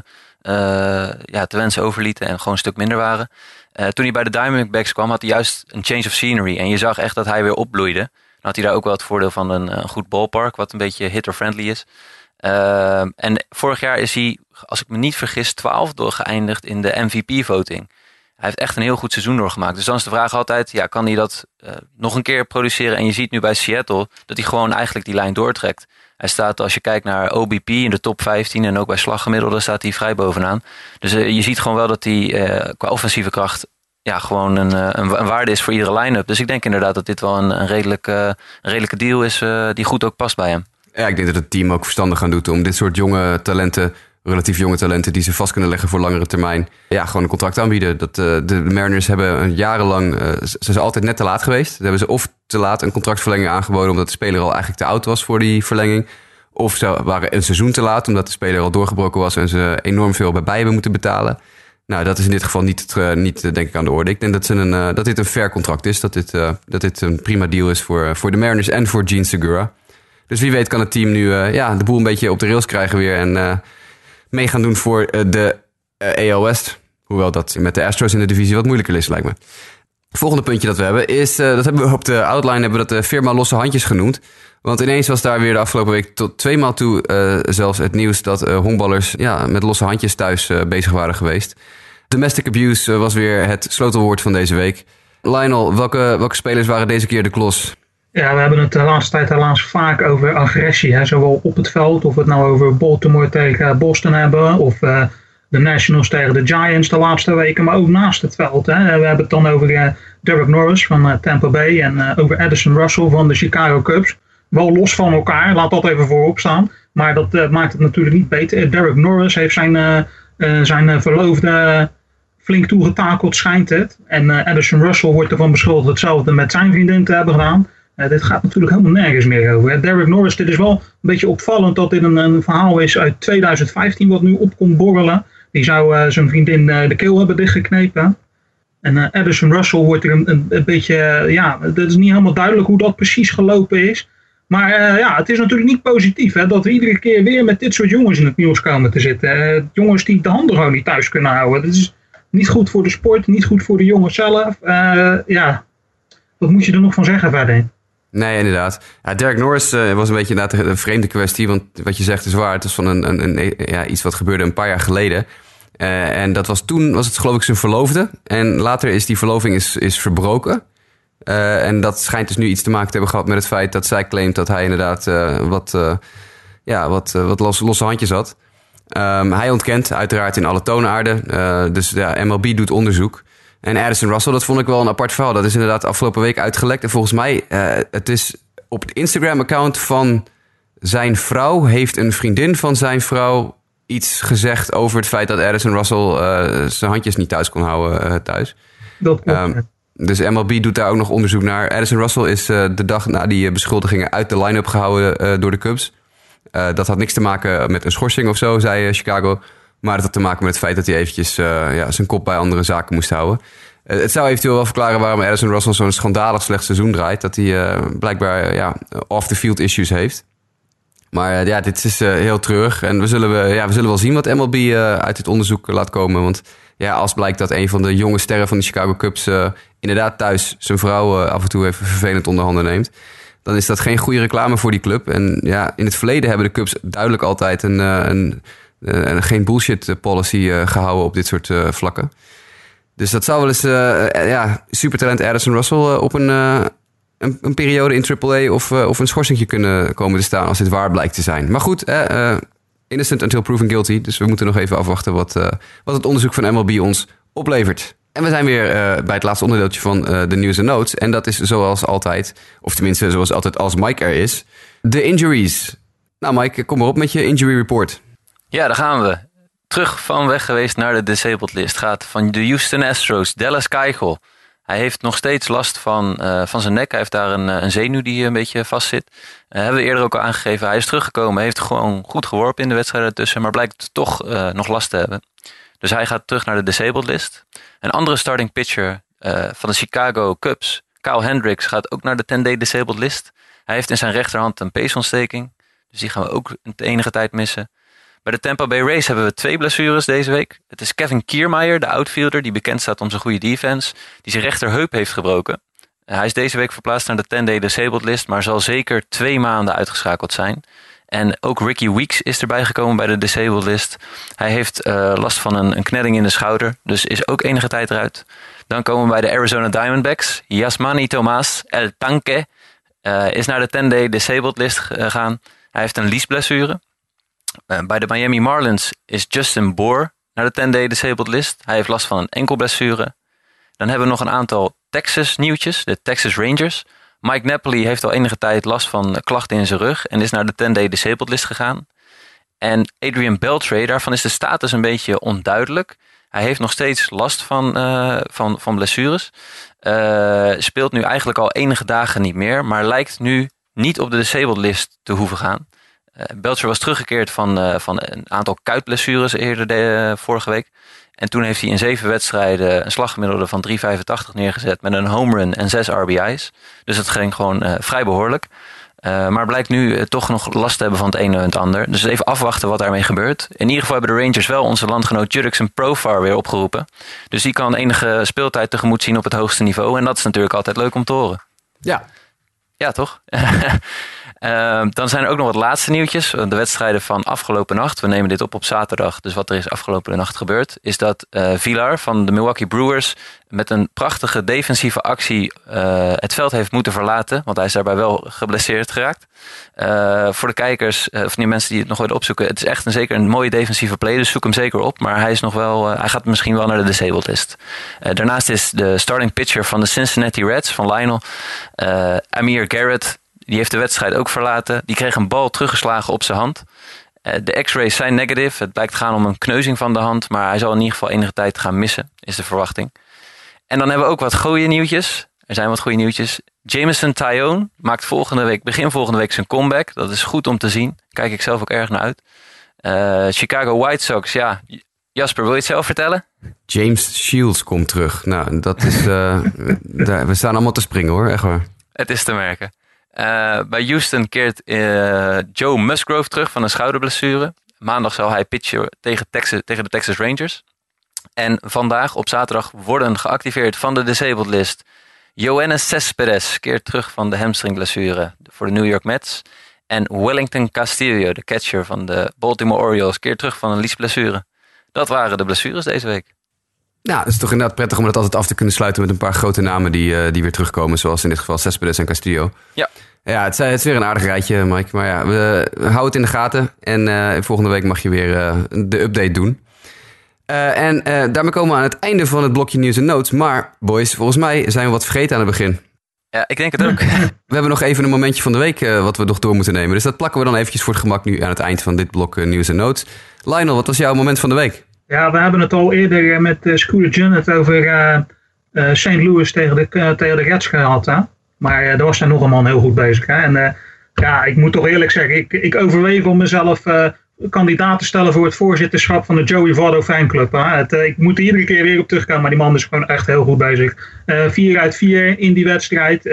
ja, te wensen overlieten en gewoon een stuk minder waren. toen hij bij de Diamondbacks kwam, had hij juist een change of scenery. En je zag echt dat hij weer opbloeide. Dan had hij daar ook wel het voordeel van een, een goed ballpark, wat een beetje hitter-friendly is. en vorig jaar is hij, als ik me niet vergis, twaalfde geëindigd in de MVP-voting. Hij heeft echt een heel goed seizoen doorgemaakt. Dus dan is de vraag altijd, ja, kan hij dat uh, nog een keer produceren? En je ziet nu bij Seattle dat hij gewoon eigenlijk die lijn doortrekt. Hij staat, als je kijkt naar OBP in de top 15 en ook bij slaggemiddelde staat hij vrij bovenaan. Dus uh, je ziet gewoon wel dat hij uh, qua offensieve kracht ja, gewoon een, een, waarde is voor iedere line-up. Dus ik denk inderdaad dat dit wel een, een, redelijke, redelijke deal is die goed ook past bij hem. Ja, ik denk dat het team ook verstandig gaan doen om dit soort jonge talenten relatief jonge talenten die ze vast kunnen leggen voor langere termijn. Ja, gewoon een contract aanbieden. Dat, uh, de Mariners hebben jarenlang, uh, ze zijn altijd net te laat geweest. Ze hebben ze of te laat een contractverlenging aangeboden omdat de speler al eigenlijk te oud was voor die verlenging. Of ze waren een seizoen te laat omdat de speler al doorgebroken was en ze enorm veel bij hebben moeten betalen. Nou, dat is in dit geval niet, uh, niet denk ik aan de orde. Ik denk dat, ze een, dat dit een fair contract is. Dat dit, dat dit een prima deal is voor, voor de Mariners en voor Gene Segura. Dus wie weet kan het team nu ja, de boel een beetje op de rails krijgen weer. En mee gaan doen voor eh, de uh, AL West. Hoewel dat met de Astros in de divisie wat moeilijker is, lijkt me. Volgende puntje dat we hebben is, uh, dat hebben we op de outline hebben we dat de firma losse handjes genoemd. Want ineens was daar weer de afgelopen week tot twee maal toe zelfs het nieuws dat uh, honkballers ja, met losse handjes thuis bezig waren geweest. Domestic abuse was weer het sleutelwoord van deze week. Lionel, welke, welke spelers waren deze keer de klos? Ja, we hebben het de laatste tijd helaas vaak over agressie. Hè? Zowel op het veld, of we het nou over Baltimore tegen Boston hebben, of uh, de Nationals tegen de Giants de laatste weken, maar ook naast het veld. Hè? We hebben het dan over uh, Derek Norris van uh, Tampa Bay en over Addison Russell van de Chicago Cubs. Wel los van elkaar, laat dat even voorop staan. Maar dat maakt het natuurlijk niet beter. Derek Norris heeft zijn, zijn verloofde flink toegetakeld, schijnt het. En Addison Russell wordt ervan beschuldigd hetzelfde met zijn vriendin te hebben gedaan. Uh, dit gaat natuurlijk helemaal nergens meer over. Derek Norris, dit is wel een beetje opvallend dat dit een, een verhaal is uit 2015 wat nu op komt borrelen. Die zou uh, zijn vriendin uh, de keel hebben dichtgeknepen. En Addison Russell wordt er een, een, een beetje, ja, het is niet helemaal duidelijk hoe dat precies gelopen is. Maar ja, het is natuurlijk niet positief hè, dat we iedere keer weer met dit soort jongens in het nieuws komen te zitten. jongens die de handen gewoon niet thuis kunnen houden. Dat is niet goed voor de sport, niet goed voor de jongens zelf. ja, wat moet je er nog van zeggen verder? Nee, inderdaad. Ja, Derek Norris uh, was een beetje inderdaad een vreemde kwestie. Want wat je zegt is waar. Het is van een, een, een ja, iets wat gebeurde een paar jaar geleden. Uh, en dat was toen, was het geloof ik zijn verloofde. En later is die verloving is, is verbroken. Uh, en dat schijnt dus nu iets te maken te hebben gehad met het feit dat zij claimt dat hij inderdaad wat, ja, wat, wat los, losse handjes had. Um, hij ontkent uiteraard in alle toonaarden. dus ja, MLB doet onderzoek. En Addison Russell, dat vond ik wel een apart verhaal. Dat is inderdaad afgelopen week uitgelekt. En volgens mij, uh, het is op het Instagram-account van zijn vrouw... heeft een vriendin van zijn vrouw iets gezegd over het feit dat Addison Russell uh, zijn handjes niet thuis kon houden uh, thuis. Dat. Um, dus MLB doet daar ook nog onderzoek naar. Addison Russell is de dag na die beschuldigingen uit de line-up gehouden door de Cubs. dat had niks te maken met een schorsing of zo, zei Chicago. Maar het had te maken met het feit dat hij eventjes uh, ja, zijn kop bij andere zaken moest houden. Uh, het zou eventueel wel verklaren waarom Addison Russell zo'n schandalig slecht seizoen draait. Dat hij uh, blijkbaar ja, off-the-field issues heeft. Maar ja, dit is heel treurig. En we zullen, we, ja, we zullen wel zien wat MLB uit dit onderzoek laat komen. Want ja, als blijkt dat een van de jonge sterren van de Chicago Cubs... inderdaad thuis zijn vrouw af en toe even vervelend onder handen neemt... dan is dat geen goede reclame voor die club. En ja, in het verleden hebben de Cubs duidelijk altijd een... een uh, geen bullshit eh, policy uh, gehouden op dit soort vlakken. Dus dat zou wel eens, ja, supertalent Addison Russell op een, een, een, periode in AAA of, of een schorsingje kunnen komen te staan als dit waar blijkt te zijn. Maar goed, innocent until proven guilty. Dus we moeten nog even afwachten wat, wat het onderzoek van MLB ons oplevert. En we zijn weer bij het laatste onderdeeltje van de nieuws en notes. En dat is zoals altijd, of tenminste zoals altijd als Mike er is, de injuries. Nou Mike, kom maar op met je injury report. Ja, daar gaan we. Terug van weg geweest naar de disabled list. Gaat van de Houston Astros, Dallas Keuchel. Hij heeft nog steeds last van, uh, van zijn nek. Hij heeft daar een, eh, een zenuw die een beetje vast zit. Hebben we eerder ook al aangegeven. Hij is teruggekomen. Heeft gewoon goed geworpen in de wedstrijden tussen. Maar blijkt toch nog last te hebben. Dus hij gaat terug naar de disabled list. Een andere starting pitcher van de Chicago Cubs, Kyle Hendricks, gaat ook naar de 10-day disabled list. Hij heeft in zijn rechterhand een peesontsteking. Dus die gaan we ook de enige tijd missen. Bij de Tampa Bay Rays hebben we twee blessures deze week. Het is Kevin Kiermaier, de outfielder, die bekend staat om zijn goede defense, die zijn rechterheup heeft gebroken. Hij is deze week verplaatst naar de 10-day disabled list, maar zal zeker twee maanden uitgeschakeld zijn. En ook Ricky Weeks is erbij gekomen bij de disabled list. Hij heeft uh, last van een, een knelling in de schouder, dus is ook enige tijd eruit. Dan komen we bij de Arizona Diamondbacks. Yasmani Tomas El Tanque uh, is naar de 10-day disabled list gegaan. Hij heeft een liesblessure. Uh, bij de Miami Marlins is Justin Bohr naar de 10-day disabled list. Hij heeft last van een enkelblessure. Dan hebben we nog een aantal Texas nieuwtjes, de Texas Rangers. Mike Napoli heeft al enige tijd last van klachten in zijn rug en is naar de 10-day disabled list gegaan. En Adrian Beltre, daarvan is de status een beetje onduidelijk. Hij heeft nog steeds last van, uh, van, van blessures. Uh, speelt nu eigenlijk al enige dagen niet meer, maar lijkt nu niet op de disabled list te hoeven gaan. Uh, Belcher was teruggekeerd van, van een aantal kuitblessures eerder de, vorige week. En toen heeft hij in zeven wedstrijden een slaggemiddelde van 3,85 neergezet met een home run en zes RBI's. Dus het ging gewoon uh, vrij behoorlijk. Uh, maar blijkt nu uh, toch nog last te hebben van het ene en het ander. Dus even afwachten wat daarmee gebeurt. In ieder geval hebben de Rangers wel onze landgenoot Jurickson Profar weer opgeroepen. Dus die kan enige speeltijd tegemoet zien op het hoogste niveau. En dat is natuurlijk altijd leuk om te horen. Ja. Ja, toch? <laughs> Uh, dan zijn er ook nog wat laatste nieuwtjes. De wedstrijden van afgelopen nacht. We nemen dit op op zaterdag. Dus wat er is afgelopen nacht gebeurd. Is dat uh, Villar van de Milwaukee Brewers. met een prachtige defensieve actie. Uh, het veld heeft moeten verlaten. Want hij is daarbij wel geblesseerd geraakt. voor de kijkers. of die mensen die het nog willen opzoeken. Het is echt een, zeker een mooie defensieve play. Dus zoek hem zeker op. Maar hij, is nog wel, hij gaat misschien wel naar de disabled list. daarnaast is de starting pitcher van de Cincinnati Reds. Van Lionel. Amir Garrett. Die heeft de wedstrijd ook verlaten. Die kreeg een bal teruggeslagen op zijn hand. De x-rays zijn negatief. Het blijkt gaan om een kneuzing van de hand. Maar hij zal in ieder geval enige tijd gaan missen, is de verwachting. En dan hebben we ook wat goede nieuwtjes. Er zijn wat goede nieuwtjes. Jameson Tyone maakt volgende week, begin volgende week zijn comeback. Dat is goed om te zien. Kijk ik zelf ook erg naar uit. Uh, Chicago White Sox, ja. Jasper, wil je het zelf vertellen? James Shields komt terug. Nou, dat is. Uh, <laughs> daar, we staan allemaal te springen hoor, echt waar. Het is te merken. Uh, bij Houston keert uh, Joe Musgrove terug van een schouderblessure. Maandag zal hij pitchen tegen, tegen de Texas Rangers. En vandaag op zaterdag worden geactiveerd van de disabled list. Johannes Cespedes keert terug van de hamstringblessure voor de New York Mets. En Wellington Castillo, de catcher van de Baltimore Orioles, keert terug van een liesblessure. Dat waren de blessures deze week. Nou, het is toch inderdaad prettig om dat altijd af te kunnen sluiten met een paar grote namen die, uh, die weer terugkomen. Zoals in dit geval Cespedes en Castillo. Ja. Ja, het, het is weer een aardig rijtje, Mike. Maar ja, we, we houden het in de gaten. En uh, volgende week mag je weer uh, de update doen. Uh, en daarmee komen we aan het einde van het blokje nieuws en notes. Maar, boys, volgens mij zijn we wat vergeten aan het begin. Ja, ik denk het ook. <laughs> We hebben nog even een momentje van de week wat we nog door moeten nemen. Dus dat plakken we dan eventjes voor het gemak nu aan het eind van dit blok nieuws en notes. Lionel, wat was jouw moment van de week? Ja, we hebben het al eerder met uh, Scooter Junnett over uh, uh, St. Louis tegen de, tegen de Reds gehad. Hè? Maar daar was hij nog een man heel goed bezig. Hè? En ja, ik moet toch eerlijk zeggen, ik, ik overweeg om mezelf kandidaat te stellen voor het voorzitterschap van de Joey Votto fanclub. Hè? Het, ik moet er iedere keer weer op terugkomen, maar die man is gewoon echt heel goed bezig. vier uit vier in die wedstrijd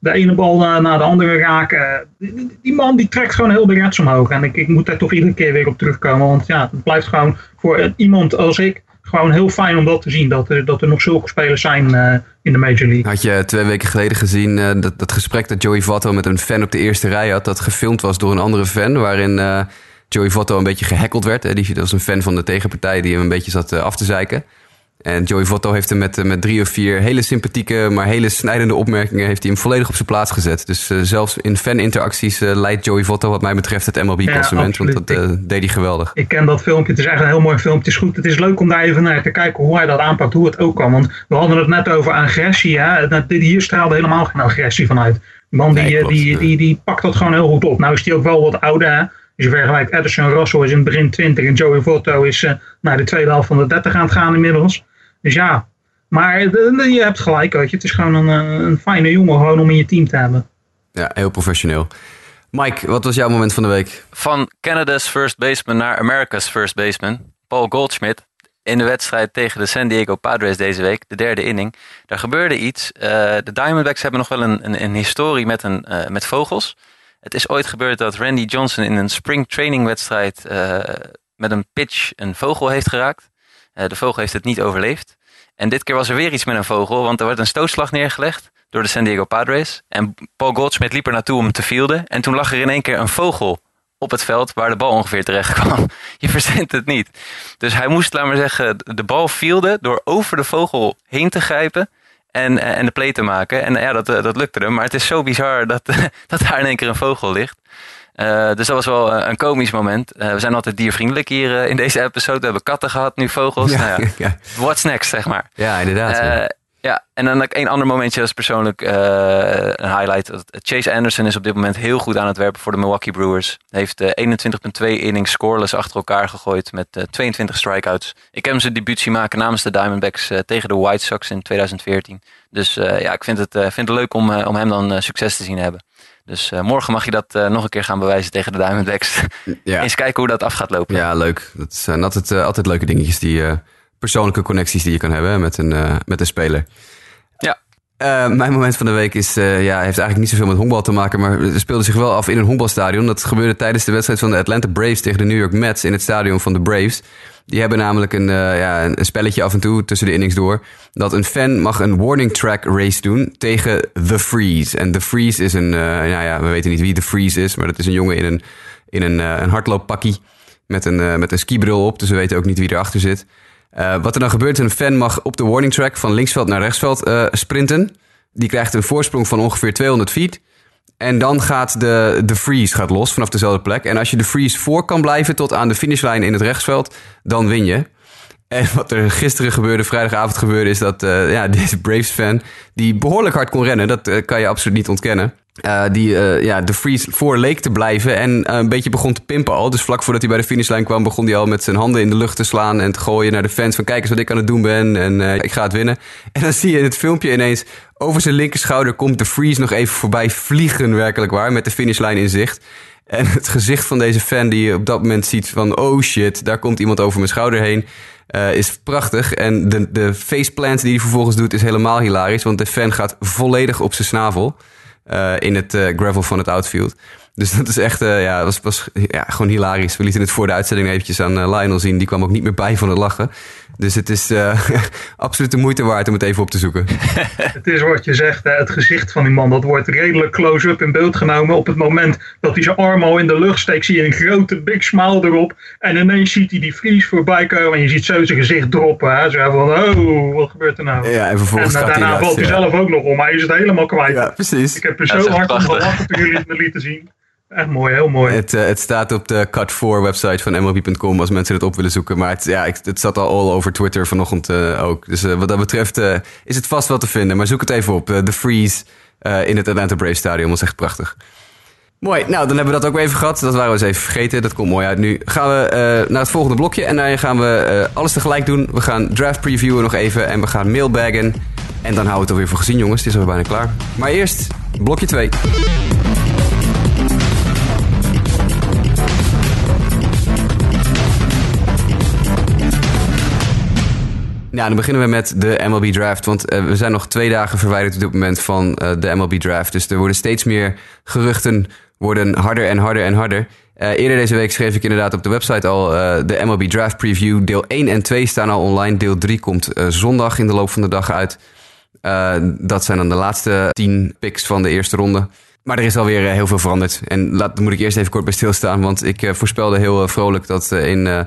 de ene bal naar de andere raken. Die, die, man die trekt gewoon heel de reds omhoog. En ik, ik moet daar toch iedere keer weer op terugkomen. Want ja, het blijft gewoon voor iemand als ik gewoon heel fijn om dat te zien. Dat er, dat er nog zulke spelers zijn uh, in de Major League. Had je twee weken geleden gezien uh, dat, dat gesprek dat Joey Votto met een fan op de eerste rij had. Dat gefilmd was door een andere fan. Waarin uh, Joey Votto een beetje gehackeld werd. Die was een fan van de tegenpartij die hem een beetje zat af te zeiken. En Joey Votto heeft hem met, met drie of vier hele sympathieke, maar hele snijdende opmerkingen... heeft hij hem volledig op zijn plaats gezet. Dus uh, zelfs in faninteracties uh, leidt Joey Votto wat mij betreft het MLB-consument. Ja, want dat uh, deed hij geweldig. Ik ken dat filmpje. Het is echt een heel mooi filmpje. Het is goed. Het is leuk om daar even naar te kijken hoe hij dat aanpakt. Hoe het ook kan. Want we hadden het net over agressie. Hè? Hier straalde helemaal geen agressie vanuit. De man die, nee, die, die, die, pakt dat gewoon heel goed op. Nou is hij ook wel wat ouder. Hè? Als je vergelijkt Edison Russell is in het begin 20 en Joey Votto is naar de tweede helft van de 30 aan het gaan inmiddels. Dus ja, maar je hebt gelijk, weet je. Het is gewoon een, een fijne jongen gewoon om in je team te hebben. Ja, heel professioneel. Mike, wat was jouw moment van de week? Van Canada's first baseman naar America's first baseman. Paul Goldschmidt. In de wedstrijd tegen de San Diego Padres deze week, de derde inning. Daar gebeurde iets. Uh, de Diamondbacks hebben nog wel een, een, een historie met, een, uh, met vogels. Het is ooit gebeurd dat Randy Johnson in een spring training wedstrijd uh, met een pitch een vogel heeft geraakt. Uh, de vogel heeft het niet overleefd. En dit keer was er weer iets met een vogel, want er werd een stootslag neergelegd door de San Diego Padres. En Paul Goldschmidt liep er naartoe om te fielden. En toen lag er in één keer een vogel op het veld waar de bal ongeveer terecht kwam. <laughs> Je verzint het niet. Dus hij moest, laat maar zeggen, de bal fielden door over de vogel heen te grijpen en, en de play te maken. En ja, dat, dat lukte hem. Maar het is zo bizar dat, <laughs> dat daar in één keer een vogel ligt. Uh, dus dat was wel een komisch moment. Uh, we zijn altijd diervriendelijk hier uh, in deze episode. We hebben katten gehad, nu vogels. Ja, nou ja, <laughs> ja. What's next, zeg maar. Ja, inderdaad. Ja, en dan een ander momentje is persoonlijk een highlight. Chase Anderson is op dit moment heel goed aan het werpen voor de Milwaukee Brewers. Hij heeft uh, 21,2 innings scoreless achter elkaar gegooid met uh, 22 strikeouts. Ik heb hem zijn debuut zien maken namens de Diamondbacks tegen de White Sox in 2014. Dus ja, ik vind het, vind het leuk om, om hem dan succes te zien hebben. Dus morgen mag je dat nog een keer gaan bewijzen tegen de Diamondbacks. Ja. <laughs> Eens kijken hoe dat af gaat lopen. Ja, leuk. Dat zijn altijd, altijd leuke dingetjes die persoonlijke connecties die je kan hebben met een, met een speler. Ja. Mijn moment van de week is, ja, heeft eigenlijk niet zoveel met honkbal te maken, maar het speelde zich wel af in een honkbalstadion. Dat gebeurde tijdens de wedstrijd van de Atlanta Braves tegen de New York Mets in het stadion van de Braves. Die hebben namelijk een, ja, een spelletje af en toe tussen de innings door. Dat een fan mag een warning track race doen tegen The Freeze. En The Freeze is een, nou ja, we weten niet wie The Freeze is, maar dat is een jongen in een, in een, een hardlooppakkie met een, met een skibril op. Dus we weten ook niet wie erachter zit. Uh, wat er dan gebeurt, een fan mag op de warning track van linksveld naar rechtsveld uh, sprinten. Die krijgt een voorsprong van ongeveer 200 feet. En dan gaat de, de freeze gaat los vanaf dezelfde plek. En als je de freeze voor kan blijven tot aan de finishlijn in het rechtsveld, dan win je. En wat er gisteren gebeurde, vrijdagavond gebeurde, is dat uh, ja, <laughs> deze Braves-fan, die behoorlijk hard kon rennen, dat kan je absoluut niet ontkennen. Uh, die ja, de freeze voor leek te blijven en een beetje begon te pimpen al. Dus vlak voordat hij bij de finishlijn kwam, begon hij al met zijn handen in de lucht te slaan en te gooien naar de fans van kijk eens wat ik aan het doen ben en ik ga het winnen. <laughs> En dan zie je in het filmpje ineens over zijn linkerschouder komt de freeze nog even voorbij vliegen, werkelijk waar, met de finishlijn in zicht. En het gezicht van deze fan die je op dat moment ziet van oh shit, daar komt iemand over mijn schouder heen. Is prachtig. En de, de faceplant die hij vervolgens doet is helemaal hilarisch. Want de fan gaat volledig op zijn snavel. Uh, in het uh, gravel van het outfield. Dus dat is echt, ja, was, was ja, gewoon hilarisch. We lieten het voor de uitzending eventjes aan Lionel zien. Die kwam ook niet meer bij van het lachen. Dus het is <laughs> absoluut de moeite waard om het even op te zoeken. <laughs> het is wat je zegt, hè, het gezicht van die man, dat wordt redelijk close-up in beeld genomen. Op het moment dat hij zijn arm al in de lucht steekt, zie je een grote big smile erop. En ineens ziet hij die vries voorbij komen en je ziet zo zijn gezicht droppen. Hè. Zo van, oh, wat gebeurt er nou? Ja, en vervolgens en, gaat daarna hij valt hij zelf ook nog om. Hij is het helemaal kwijt. Ja, precies. Ik heb er zo hard om gelachen toen jullie het me lieten zien. Echt mooi, heel mooi. Het, uh, het staat op de Cut4 website van MLB.com als mensen het op willen zoeken. Maar het, ja, het zat al all over Twitter vanochtend uh, ook. Dus uh, wat dat betreft is het vast wel te vinden. Maar zoek het even op. The Freeze in het Atlanta Braves Stadion was echt prachtig. Mooi, nou dan hebben we dat ook even gehad. Dat waren we eens even vergeten. Dat komt mooi uit. Nu gaan we naar het volgende blokje. En daarin gaan we alles tegelijk doen. We gaan draft previewen nog even. En we gaan mailbaggen. En dan houden we het alweer voor gezien, jongens. Het is alweer bijna klaar. Maar eerst blokje 2. Ja, dan beginnen we met de MLB Draft. Want uh, we zijn nog twee dagen verwijderd op dit moment van uh, de MLB Draft. Dus er worden steeds meer geruchten, worden harder en harder en harder. Uh, eerder deze week schreef ik inderdaad op de website al de MLB Draft Preview. Deel 1 en 2 staan al online. Deel 3 komt zondag in de loop van de dag uit. dat zijn dan de laatste 10 picks van de eerste ronde. Maar er is alweer heel veel veranderd. En laat, moet ik eerst even kort bij stilstaan. Want ik voorspelde heel vrolijk dat in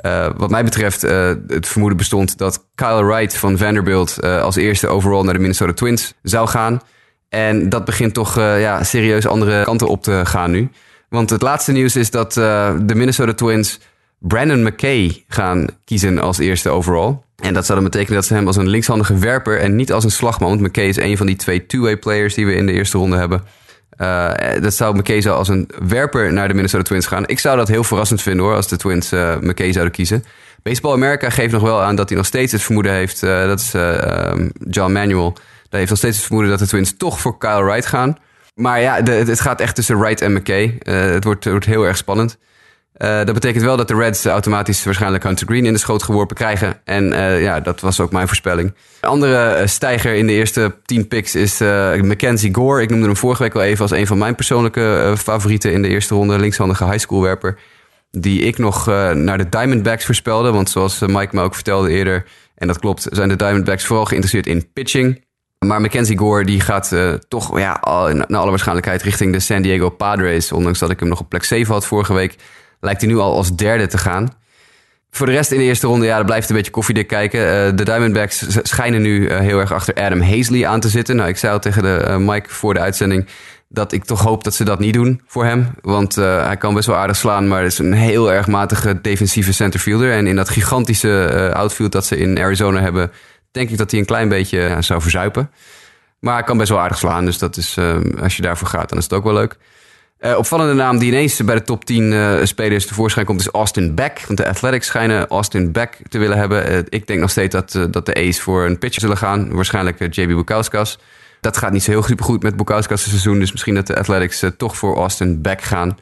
uh, wat mij betreft uh, het vermoeden bestond dat Kyle Wright van Vanderbilt uh, als eerste overall naar de Minnesota Twins zou gaan. En dat begint toch ja, serieus andere kanten op te gaan nu. Want het laatste nieuws is dat de Minnesota Twins Brandon McKay gaan kiezen als eerste overall. En dat zou dan betekenen dat ze hem als een linkshandige werper en niet als een slagman. Want McKay is een van die twee two-way players die we in de eerste ronde hebben. Uh, dat zou McKay als een werper naar de Minnesota Twins gaan. Ik zou dat heel verrassend vinden hoor, als de Twins uh, McKay zouden kiezen. Baseball America geeft nog wel aan dat hij nog steeds het vermoeden heeft. Uh, dat is um, John Manuel. Daar heeft nog steeds het vermoeden dat de Twins toch voor Kyle Wright gaan. Maar ja, het gaat echt tussen Wright en McKay. het, wordt, het wordt heel erg spannend. Dat betekent wel dat de Reds automatisch waarschijnlijk Hunter Green in de schoot geworpen krijgen. En ja, dat was ook mijn voorspelling. Een andere stijger in de eerste 10 picks is Mackenzie Gore. Ik noemde hem vorige week wel even als een van mijn persoonlijke favorieten in de eerste ronde. Linkshandige high school werper. Die ik nog naar de Diamondbacks voorspelde. Want zoals Mike me ook vertelde eerder, en dat klopt, zijn de Diamondbacks vooral geïnteresseerd in pitching. Maar Mackenzie Gore die gaat toch ja, naar alle waarschijnlijkheid richting de San Diego Padres. Ondanks dat ik hem nog op plek 7 had vorige week, lijkt hij nu al als derde te gaan. Voor de rest in de eerste ronde, ja, dat blijft een beetje koffiedik kijken. Uh, de Diamondbacks schijnen nu uh, heel erg achter Adam Hazley aan te zitten. Nou, ik zei al tegen de, Mike voor de uitzending dat ik toch hoop dat ze dat niet doen voor hem. Want hij kan best wel aardig slaan, maar is een heel erg matige defensieve centerfielder. En in dat gigantische outfield dat ze in Arizona hebben denk ik dat hij een klein beetje eh, zou verzuipen. Maar hij kan best wel aardig slaan. Dus dat is, als je daarvoor gaat, dan is het ook wel leuk. Uh, opvallende naam die ineens bij de top 10 uh, spelers tevoorschijn komt, is Austin Beck. Want de Athletics schijnen Austin Beck te willen hebben. ik denk nog steeds dat, dat de A's voor een pitcher zullen gaan. Waarschijnlijk JB Bukauskas. Dat gaat niet zo heel goed met Bukauskas seizoen. Dus misschien dat de Athletics toch voor Austin Beck gaan.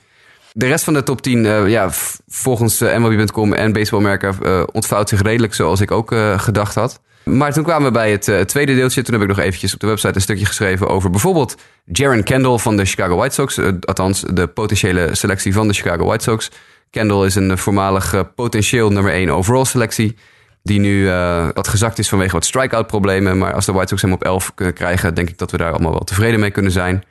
De rest van de top 10, ja, volgens MLB.com en Baseballmerken ontvouwt zich redelijk zoals ik ook gedacht had. Maar toen kwamen we bij het uh, tweede deeltje. Toen heb ik nog eventjes op de website een stukje geschreven over bijvoorbeeld Jaron Kendall van de Chicago White Sox. Uh, althans, de potentiële selectie van de Chicago White Sox. Kendall is een voormalig uh, potentieel nummer 1 overall selectie. Die nu wat gezakt is vanwege wat strikeout problemen. Maar als de White Sox hem op 11 kunnen krijgen, denk ik dat we daar allemaal wel tevreden mee kunnen zijn.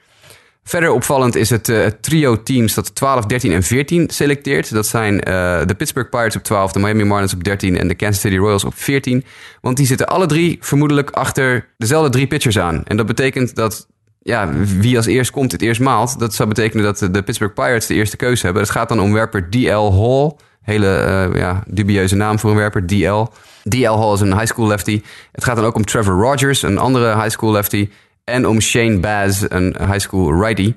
Verder opvallend is het, uh, trio teams dat 12, 13 en 14 selecteert. Dat zijn uh, de Pittsburgh Pirates op 12, de Miami Marlins op 13 en de Kansas City Royals op 14. Want die zitten alle drie vermoedelijk achter dezelfde drie pitchers aan. En dat betekent dat ja, wie als eerst komt, het eerst maalt. Dat zou betekenen dat de Pittsburgh Pirates de eerste keuze hebben. Het gaat dan om werper DL Hall. Hele uh, ja, dubieuze naam voor een werper, DL. DL Hall is een high school lefty. Het gaat dan ook om Trevor Rogers, een andere high school lefty en om Shane Baz, een high school righty.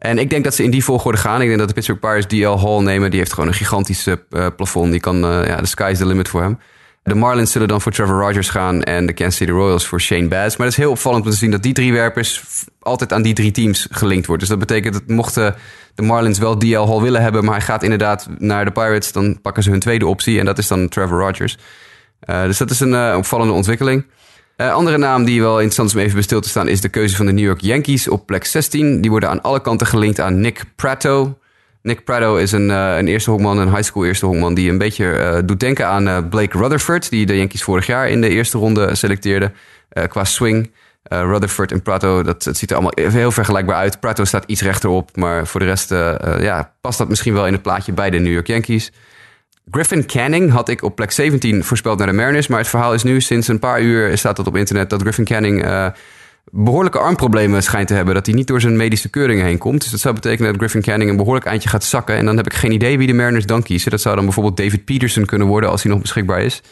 En ik denk dat ze in die volgorde gaan. Ik denk dat de Pittsburgh Pirates DL Hall nemen. Die heeft gewoon een gigantische uh, plafond. Die kan, uh, ja, de sky is the limit voor hem. De Marlins zullen dan voor Trevor Rogers gaan en de Kansas City Royals voor Shane Baz. Maar het is heel opvallend om te zien dat die drie werpers altijd aan die drie teams gelinkt worden. Dus dat betekent dat mochten de Marlins wel DL Hall willen hebben, maar hij gaat inderdaad naar de Pirates, dan pakken ze hun tweede optie en dat is dan Trevor Rogers. Uh, dus dat is een opvallende ontwikkeling. Uh, andere naam die wel interessant is om even bij te staan is de keuze van de New York Yankees op plek 16. Die worden aan alle kanten gelinkt aan Nick Prato. Nick Prato is een, uh, een eerste honkman, een high school eerste honkman, die een beetje uh, doet denken aan Blake Rutherford, die de Yankees vorig jaar in de eerste ronde selecteerde qua swing. Rutherford en Prato, dat, dat ziet er allemaal heel vergelijkbaar uit. Prato staat iets rechterop, maar voor de rest ja, past dat misschien wel in het plaatje bij de New York Yankees. Griffin Canning had ik op plek 17 voorspeld naar de Mariners. Maar het verhaal is nu, sinds een paar uur staat dat op internet, dat Griffin Canning uh, behoorlijke armproblemen schijnt te hebben. Dat hij niet door zijn medische keuringen heen komt. Dus dat zou betekenen dat Griffin Canning een behoorlijk eindje gaat zakken. En dan heb ik geen idee wie de Mariners dan kiezen. Dat zou dan bijvoorbeeld David Peterson kunnen worden als hij nog beschikbaar is.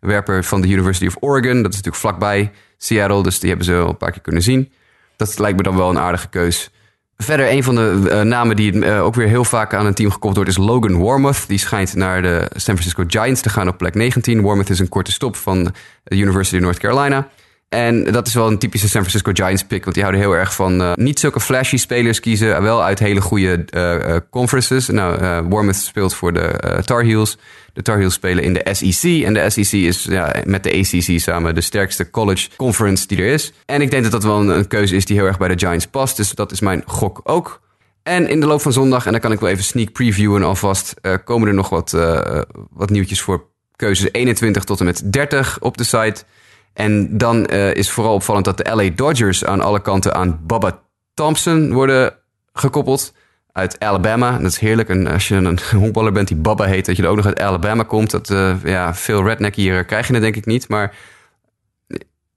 Werper van de University of Oregon. Dat is natuurlijk vlakbij Seattle, dus die hebben ze al een paar keer kunnen zien. Dat lijkt me dan wel een aardige keus. Verder, een van de uh, namen die uh, ook weer heel vaak aan een team gekoppeld wordt, is Logan Warmoth. Die schijnt naar de San Francisco Giants te gaan op plek 19. Warmoth is een korte stop van de University of North Carolina. En dat is wel een typische San Francisco Giants pick. Want die houden heel erg van uh, niet zulke flashy spelers kiezen. Wel uit hele goede uh, conferences. Nou, uh, Warmouth speelt voor de Tar Heels. De Tar Heels spelen in de SEC. En de SEC is ja, met de ACC samen de sterkste college conference die er is. En ik denk dat dat wel een, keuze is die heel erg bij de Giants past. Dus dat is mijn gok ook. En in de loop van zondag, en dan kan ik wel even sneak previewen alvast, komen er nog wat, wat nieuwtjes voor keuzes 21 tot en met 30 op de site. En dan uh, is vooral opvallend dat de LA Dodgers aan alle kanten aan Bubba Thompson worden gekoppeld. Uit Alabama. Dat is heerlijk. En als je een honkballer bent die Bubba heet, dat je er ook nog uit Alabama komt. Dat, uh, ja, veel redneck hier krijg je het denk ik niet. Maar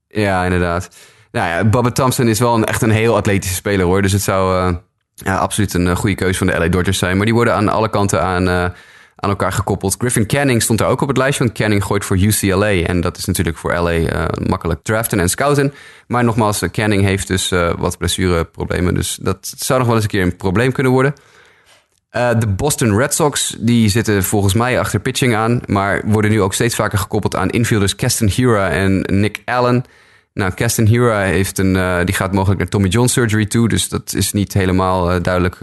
ja, inderdaad. Nou ja, Bubba Thompson is wel een, echt een heel atletische speler hoor. Dus het zou ja, absoluut een goede keuze van de LA Dodgers zijn. Maar die worden aan alle kanten aan aan elkaar gekoppeld. Griffin Canning stond daar ook op het lijstje, want Canning gooit voor UCLA. En dat is natuurlijk voor LA eh, makkelijk draften en scouten. Maar nogmaals, uh, Canning heeft dus uh, wat blessureproblemen. Dus dat zou nog wel eens een keer een probleem kunnen worden. de Boston Red Sox die zitten volgens mij achter pitching aan. Maar worden nu ook steeds vaker gekoppeld aan infielders Keston Hura en Nick Allen. Nou, Caston Hura heeft een, die gaat mogelijk naar Tommy John surgery toe. Dus dat is niet helemaal duidelijk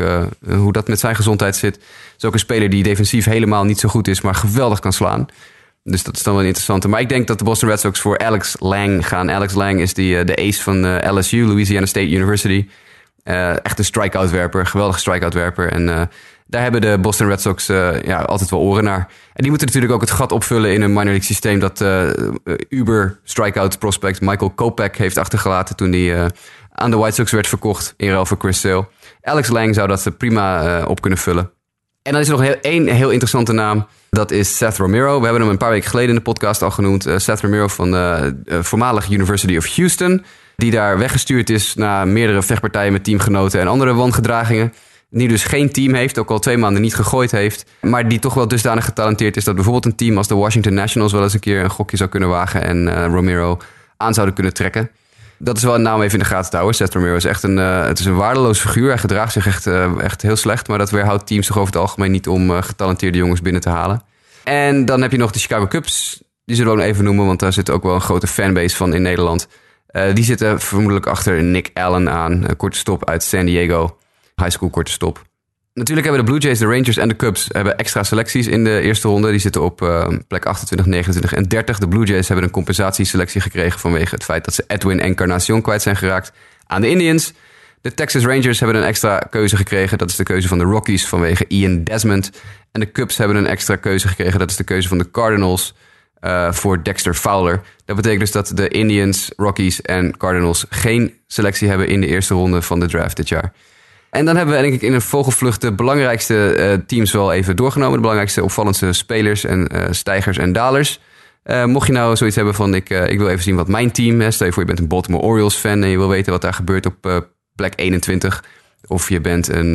hoe dat met zijn gezondheid zit. Is ook een speler die defensief helemaal niet zo goed is, maar geweldig kan slaan. Dus dat is dan wel interessant. Maar ik denk dat de Boston Red Sox voor Alex Lang gaan. Alex Lang is die, de ace van LSU, Louisiana State University. echt een strikeout-werper, geweldige strikeout-werper. En daar hebben de Boston Red Sox uh, ja, altijd wel oren naar. En die moeten natuurlijk ook het gat opvullen in een minor league systeem dat uh, Uber strikeout prospect Michael Kopech heeft achtergelaten toen hij uh, aan de White Sox werd verkocht in ruil voor Chris Sale. Alex Lang zou dat prima op kunnen vullen. En dan is er nog heel, één heel interessante naam. Dat is Seth Romero. We hebben hem een paar weken geleden in de podcast al genoemd. Seth Romero van de voormalige University of Houston. Die daar weggestuurd is na meerdere vechtpartijen met teamgenoten en andere wangedragingen. Die dus geen team heeft, ook al twee maanden niet gegooid heeft. Maar die toch wel dusdanig getalenteerd is dat bijvoorbeeld een team als de Washington Nationals wel eens een keer een gokje zou kunnen wagen en uh, Romero aan zouden kunnen trekken. Dat is wel een naam even in de gaten te houden. Seth Romero is echt een, uh, het is een waardeloos figuur. Hij gedraagt zich echt, uh, echt heel slecht. Maar dat weerhoudt teams toch over het algemeen niet om getalenteerde jongens binnen te halen. En dan heb je nog de Chicago Cubs. Die zullen we even noemen, want daar zit ook wel een grote fanbase van in Nederland. die zitten vermoedelijk achter Nick Allen aan. Een korte stop uit San Diego high school korte stop. Natuurlijk hebben de Blue Jays, de Rangers en de Cubs hebben extra selecties in de eerste ronde. Die zitten op uh, plek 28, 29 en 30. De Blue Jays hebben een compensatieselectie gekregen vanwege het feit dat ze Edwin Encarnacion kwijt zijn geraakt aan de Indians. De Texas Rangers hebben een extra keuze gekregen. Dat is de keuze van de Rockies vanwege Ian Desmond. En de Cubs hebben een extra keuze gekregen. Dat is de keuze van de Cardinals uh, voor Dexter Fowler. Dat betekent dus dat de Indians, Rockies en Cardinals geen selectie hebben in de eerste ronde van de draft dit jaar. En dan hebben we denk ik in een vogelvlucht de belangrijkste uh, teams wel even doorgenomen. De belangrijkste opvallendste spelers en uh, stijgers en dalers. Uh, mocht je nou zoiets hebben van ik, ik wil even zien wat mijn team... Hè, stel je voor je bent een Baltimore Orioles fan en je wil weten wat daar gebeurt op plek 21... Of je bent een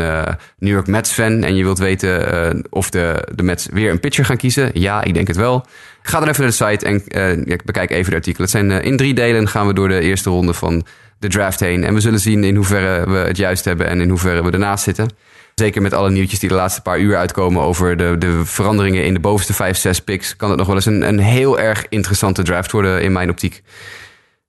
New York Mets fan en je wilt weten of de, de Mets weer een pitcher gaan kiezen. Ja, ik denk het wel. Ga dan even naar de site en bekijk even de artikelen. Het zijn in drie delen gaan we door de eerste ronde van de draft heen. En we zullen zien in hoeverre we het juist hebben en in hoeverre we ernaast zitten. Zeker met alle nieuwtjes die de laatste paar uur uitkomen over de, de veranderingen in de bovenste 5, 6 picks, kan het nog wel eens een, een heel erg interessante draft worden in mijn optiek.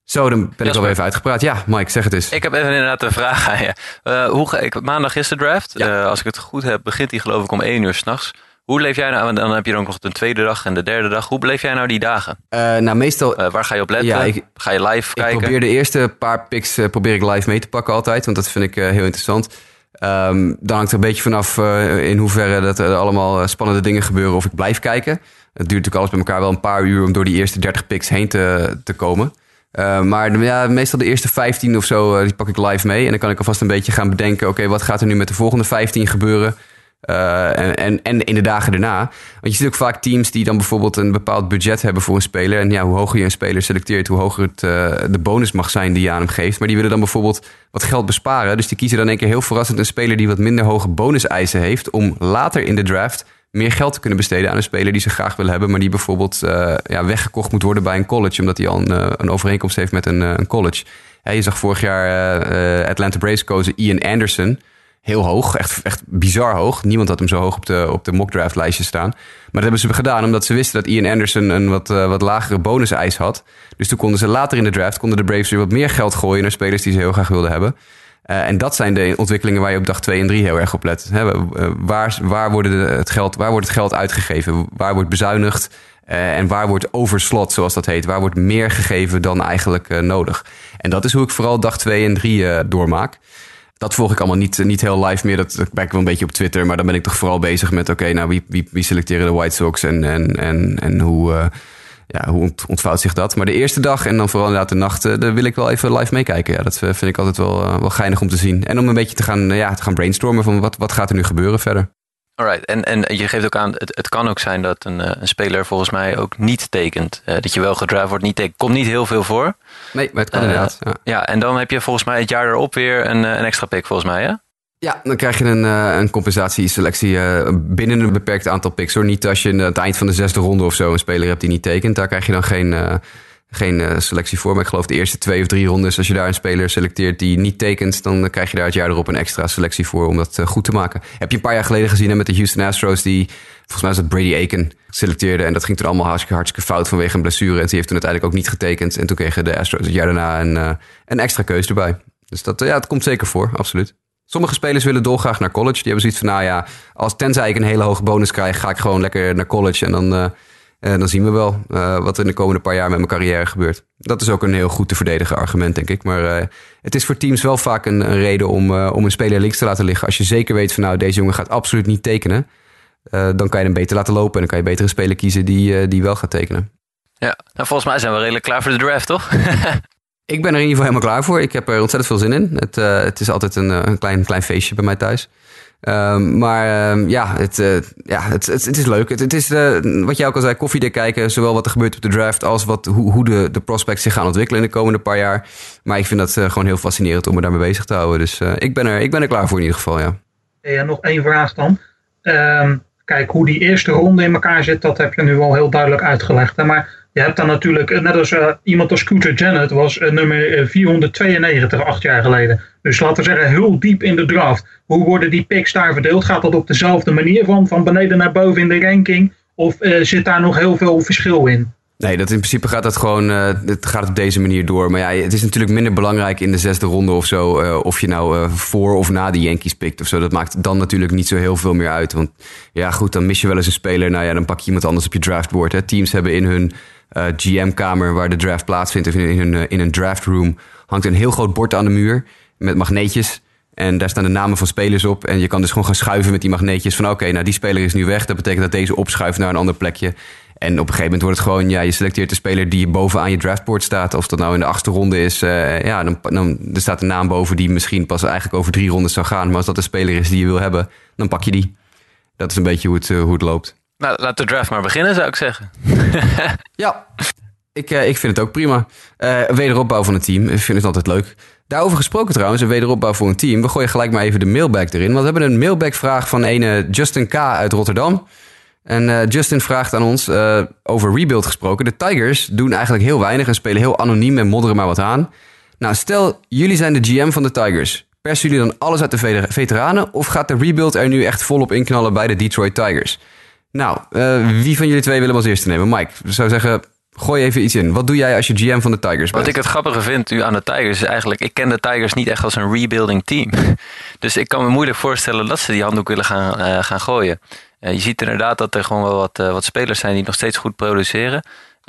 Zo, dan ben ik alweer even uitgepraat. Ja, Mike, zeg het eens. Ik heb even inderdaad een vraag aan je. Uh, hoe ga ik, maandag is de draft. Uh, als ik het goed heb, begint die geloof ik om 1 uur s'nachts. Hoe leef jij nou, dan heb je ook nog de tweede dag en de derde dag. Hoe beleef jij nou die dagen? Uh, nou, meestal... Uh, waar ga je op letten? Ja, ik, ga je live kijken? Ik probeer de eerste paar picks uh, probeer ik live mee te pakken altijd. Want dat vind ik heel interessant. Um, dan hangt er een beetje vanaf in hoeverre dat er allemaal spannende dingen gebeuren. Of ik blijf kijken. Het duurt natuurlijk alles bij elkaar wel een paar uur om door die eerste 30 picks heen te, te komen. maar ja, meestal de eerste 15 of zo, die pak ik live mee. En dan kan ik alvast een beetje gaan bedenken... oké, okay, wat gaat er nu met de volgende 15 gebeuren... Uh, en, en, in de dagen daarna. Want je ziet ook vaak teams die dan bijvoorbeeld een bepaald budget hebben voor een speler. En ja, hoe hoger je een speler selecteert, hoe hoger het, uh, de bonus mag zijn die je aan hem geeft. Maar die willen dan bijvoorbeeld wat geld besparen. Dus die kiezen dan een keer heel verrassend een speler die wat minder hoge bonuseisen heeft. Om later in de draft meer geld te kunnen besteden aan een speler die ze graag willen hebben. Maar die bijvoorbeeld uh, ja, weggekocht moet worden bij een college. Omdat hij al een, een overeenkomst heeft met een, een college. je zag vorig jaar Atlanta Braves kozen Ian Anderson heel hoog. Echt, echt bizar hoog. Niemand had hem zo hoog op de, op de mock draft lijstje staan. Maar dat hebben ze gedaan omdat ze wisten dat Ian Anderson een wat, uh, wat lagere bonus-eis had. Dus toen konden ze later in de draft konden de Braves weer wat meer geld gooien naar spelers die ze heel graag wilden hebben. Uh, en dat zijn de ontwikkelingen waar je op dag 2 en 3 heel erg op let. He, uh, waar, waar, worden het geld, waar wordt het geld uitgegeven? Waar wordt bezuinigd? en waar wordt overslot, zoals dat heet? Waar wordt meer gegeven dan eigenlijk nodig? En dat is hoe ik vooral dag 2 en 3 doormaak dat volg ik allemaal niet, niet heel live meer. Dat, ik wel een beetje op Twitter. Maar dan ben ik toch vooral bezig met... oké, nou wie, wie, wie selecteren de White Sox en, en, en, en hoe, uh, ja, hoe ontvouwt zich dat? Maar de eerste dag en dan vooral inderdaad de nacht... Uh, daar wil ik wel even live meekijken. Ja, dat eh, vind ik altijd wel, wel geinig om te zien. En om een beetje te gaan, ja, te gaan brainstormen van wat, wat gaat er nu gebeuren verder. Alright, en, en je geeft ook aan, het, het kan ook zijn dat een, een speler volgens mij ook niet tekent. Uh, dat je wel gedraft wordt, niet tekent. Komt niet heel veel voor. Nee, maar het kan uh, inderdaad. Ja. ja. en dan heb je volgens mij het jaar erop weer een, een extra pick volgens mij, hè? Ja, dan krijg je een, een compensatieselectie binnen een beperkt aantal picks. Hoor. Niet als je aan het eind van de zesde ronde of zo een speler hebt die niet tekent. Daar krijg je dan geen, geen selectie voor. Maar ik geloof de eerste twee of drie rondes, als je daar een speler selecteert die niet tekent, dan krijg je daar het jaar erop een extra selectie voor om dat goed te maken. Heb je een paar jaar geleden gezien hè, met de Houston Astros, die volgens mij was het Brady Aiken selecteerde. En dat ging toen allemaal hartstikke, hartstikke fout vanwege een blessure. En die heeft toen uiteindelijk ook niet getekend. En toen kregen de Astros het jaar daarna een, een extra keus erbij. Dus dat, ja, het komt zeker voor, absoluut. Sommige spelers willen dolgraag naar college. Die hebben zoiets van, nou ja, als, tenzij ik een hele hoge bonus krijg, ga ik gewoon lekker naar college. En dan, dan zien we wel uh, wat er in de komende paar jaar met mijn carrière gebeurt. Dat is ook een heel goed te verdedigen argument, denk ik. Maar uh, het is voor teams wel vaak een, een reden om, om een speler links te laten liggen. Als je zeker weet van, nou, deze jongen gaat absoluut niet tekenen. dan kan je hem beter laten lopen en dan kan je beter een speler kiezen die, die wel gaat tekenen. Ja, nou volgens mij zijn we redelijk klaar voor de draft, toch? <laughs> Ik ben er in ieder geval helemaal klaar voor. Ik heb er ontzettend veel zin in. Het, het is altijd een, een, klein, klein feestje bij mij thuis. Um, maar um, ja, het, uh, ja het, het, is leuk. Het, is uh, wat jij ook al zei, koffiedik kijken. Zowel wat er gebeurt op de draft als wat, hoe, hoe de, de prospects zich gaan ontwikkelen in de komende paar jaar. Maar ik vind dat gewoon heel fascinerend om me daarmee bezig te houden. Dus ik, ben er, ik ben er klaar voor in ieder geval, ja. Ja, nog één vraag dan. Um, kijk, hoe die eerste ronde in elkaar zit, dat heb je nu al heel duidelijk uitgelegd. Hè? Maar je hebt dan natuurlijk, net als uh, iemand als Scooter Janet was uh, nummer 492 acht jaar geleden. Dus laten we zeggen heel diep in de draft. Hoe worden die picks daar verdeeld? Gaat dat op dezelfde manier van, van beneden naar boven in de ranking? Of zit daar nog heel veel verschil in? Nee, dat in principe gaat dat gewoon het gaat op deze manier door. Maar ja, het is natuurlijk minder belangrijk in de zesde ronde of zo. of je nou voor of na de Yankees pikt of zo. Dat maakt dan natuurlijk niet zo heel veel meer uit. Want ja, goed, dan mis je wel eens een speler. Nou ja, dan pak je iemand anders op je draftboard. Hè. Teams hebben in hun GM-kamer waar de draft plaatsvindt, of in, een, in een draft room, hangt een heel groot bord aan de muur met magneetjes. En daar staan de namen van spelers op. En je kan dus gewoon gaan schuiven met die magneetjes. Van oké, nou die speler is nu weg. Dat betekent dat deze opschuift naar een ander plekje. En op een gegeven moment wordt het gewoon, ja, je selecteert de speler die bovenaan je draftboard staat. Of dat nou in de achtste ronde is, uh, ja, dan, dan staat een naam boven die misschien pas eigenlijk over drie rondes zou gaan. Maar als dat de speler is die je wil hebben, dan pak je die. Dat is een beetje hoe het, hoe het loopt. Nou, laat de draft maar beginnen, zou ik zeggen. <laughs> ja, ik, uh, ik vind het ook prima. Uh, wederopbouw van een team, ik vind het altijd leuk. Daarover gesproken trouwens, een wederopbouw voor een team. We gooien gelijk maar even de mailbag erin. Want we hebben een mailbag-vraag van een Justin K. uit Rotterdam. En uh, Justin vraagt aan ons, over rebuild gesproken. De Tigers doen eigenlijk heel weinig en spelen heel anoniem en modderen maar wat aan. Nou, stel, jullie zijn de GM van de Tigers. Persen jullie dan alles uit de veteranen? Of gaat de rebuild er nu echt volop inknallen bij de Detroit Tigers? Nou, uh, wie van jullie twee willen we als eerste nemen? Mike, ik zou zeggen, gooi even iets in. Wat doe jij als je GM van de Tigers bent? Wat ik het grappige vind nu aan de Tigers is eigenlijk... ik ken de Tigers niet echt als een rebuilding team. <laughs> dus ik kan me moeilijk voorstellen dat ze die handdoek willen gaan, uh, gaan gooien. Uh, je ziet inderdaad dat er gewoon wel wat, wat spelers zijn die nog steeds goed produceren.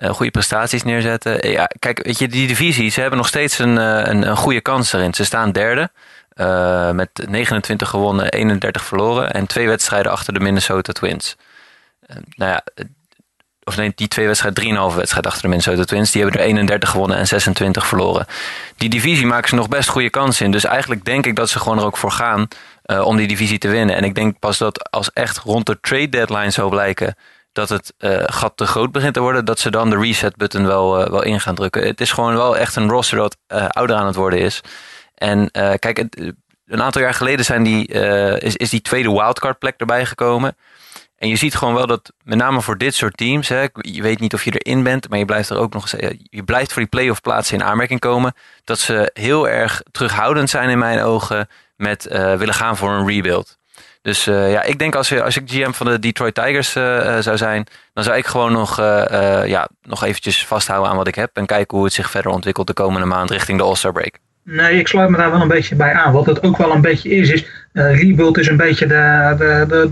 goede prestaties neerzetten. Ja, kijk, weet je, die divisie, ze hebben nog steeds een, een, een goede kans erin. Ze staan derde. met 29 gewonnen, 31 verloren. En twee wedstrijden achter de Minnesota Twins. Uh, nou ja, of nee, die twee wedstrijden, 3,5 wedstrijd achter de Minnesota Twins. Die hebben er 31 gewonnen en 26 verloren. Die divisie maken ze nog best goede kansen in. Dus eigenlijk denk ik dat ze gewoon er ook voor gaan uh, om die divisie te winnen. En ik denk pas dat als echt rond de trade deadline zou blijken dat het uh, gat te groot begint te worden, dat ze dan de reset button wel, wel in gaan drukken. Het is gewoon wel echt een roster dat ouder aan het worden is. En kijk, een aantal jaar geleden zijn die, is, is die tweede wildcard plek erbij gekomen. En je ziet gewoon wel dat, met name voor dit soort teams, hè, je weet niet of je erin bent, maar je blijft er ook nog je blijft voor die play-off plaatsen in aanmerking komen, dat ze heel erg terughoudend zijn in mijn ogen met uh, willen gaan voor een rebuild. Dus uh, ja, ik denk als, als ik GM van de Detroit Tigers zou zijn, dan zou ik gewoon nog, ja, nog eventjes vasthouden aan wat ik heb en kijken hoe het zich verder ontwikkelt de komende maand richting de All-Star break. Nee, ik sluit me daar wel een beetje bij aan. Wat het ook wel een beetje is, is uh, rebuild is een beetje de, de, de,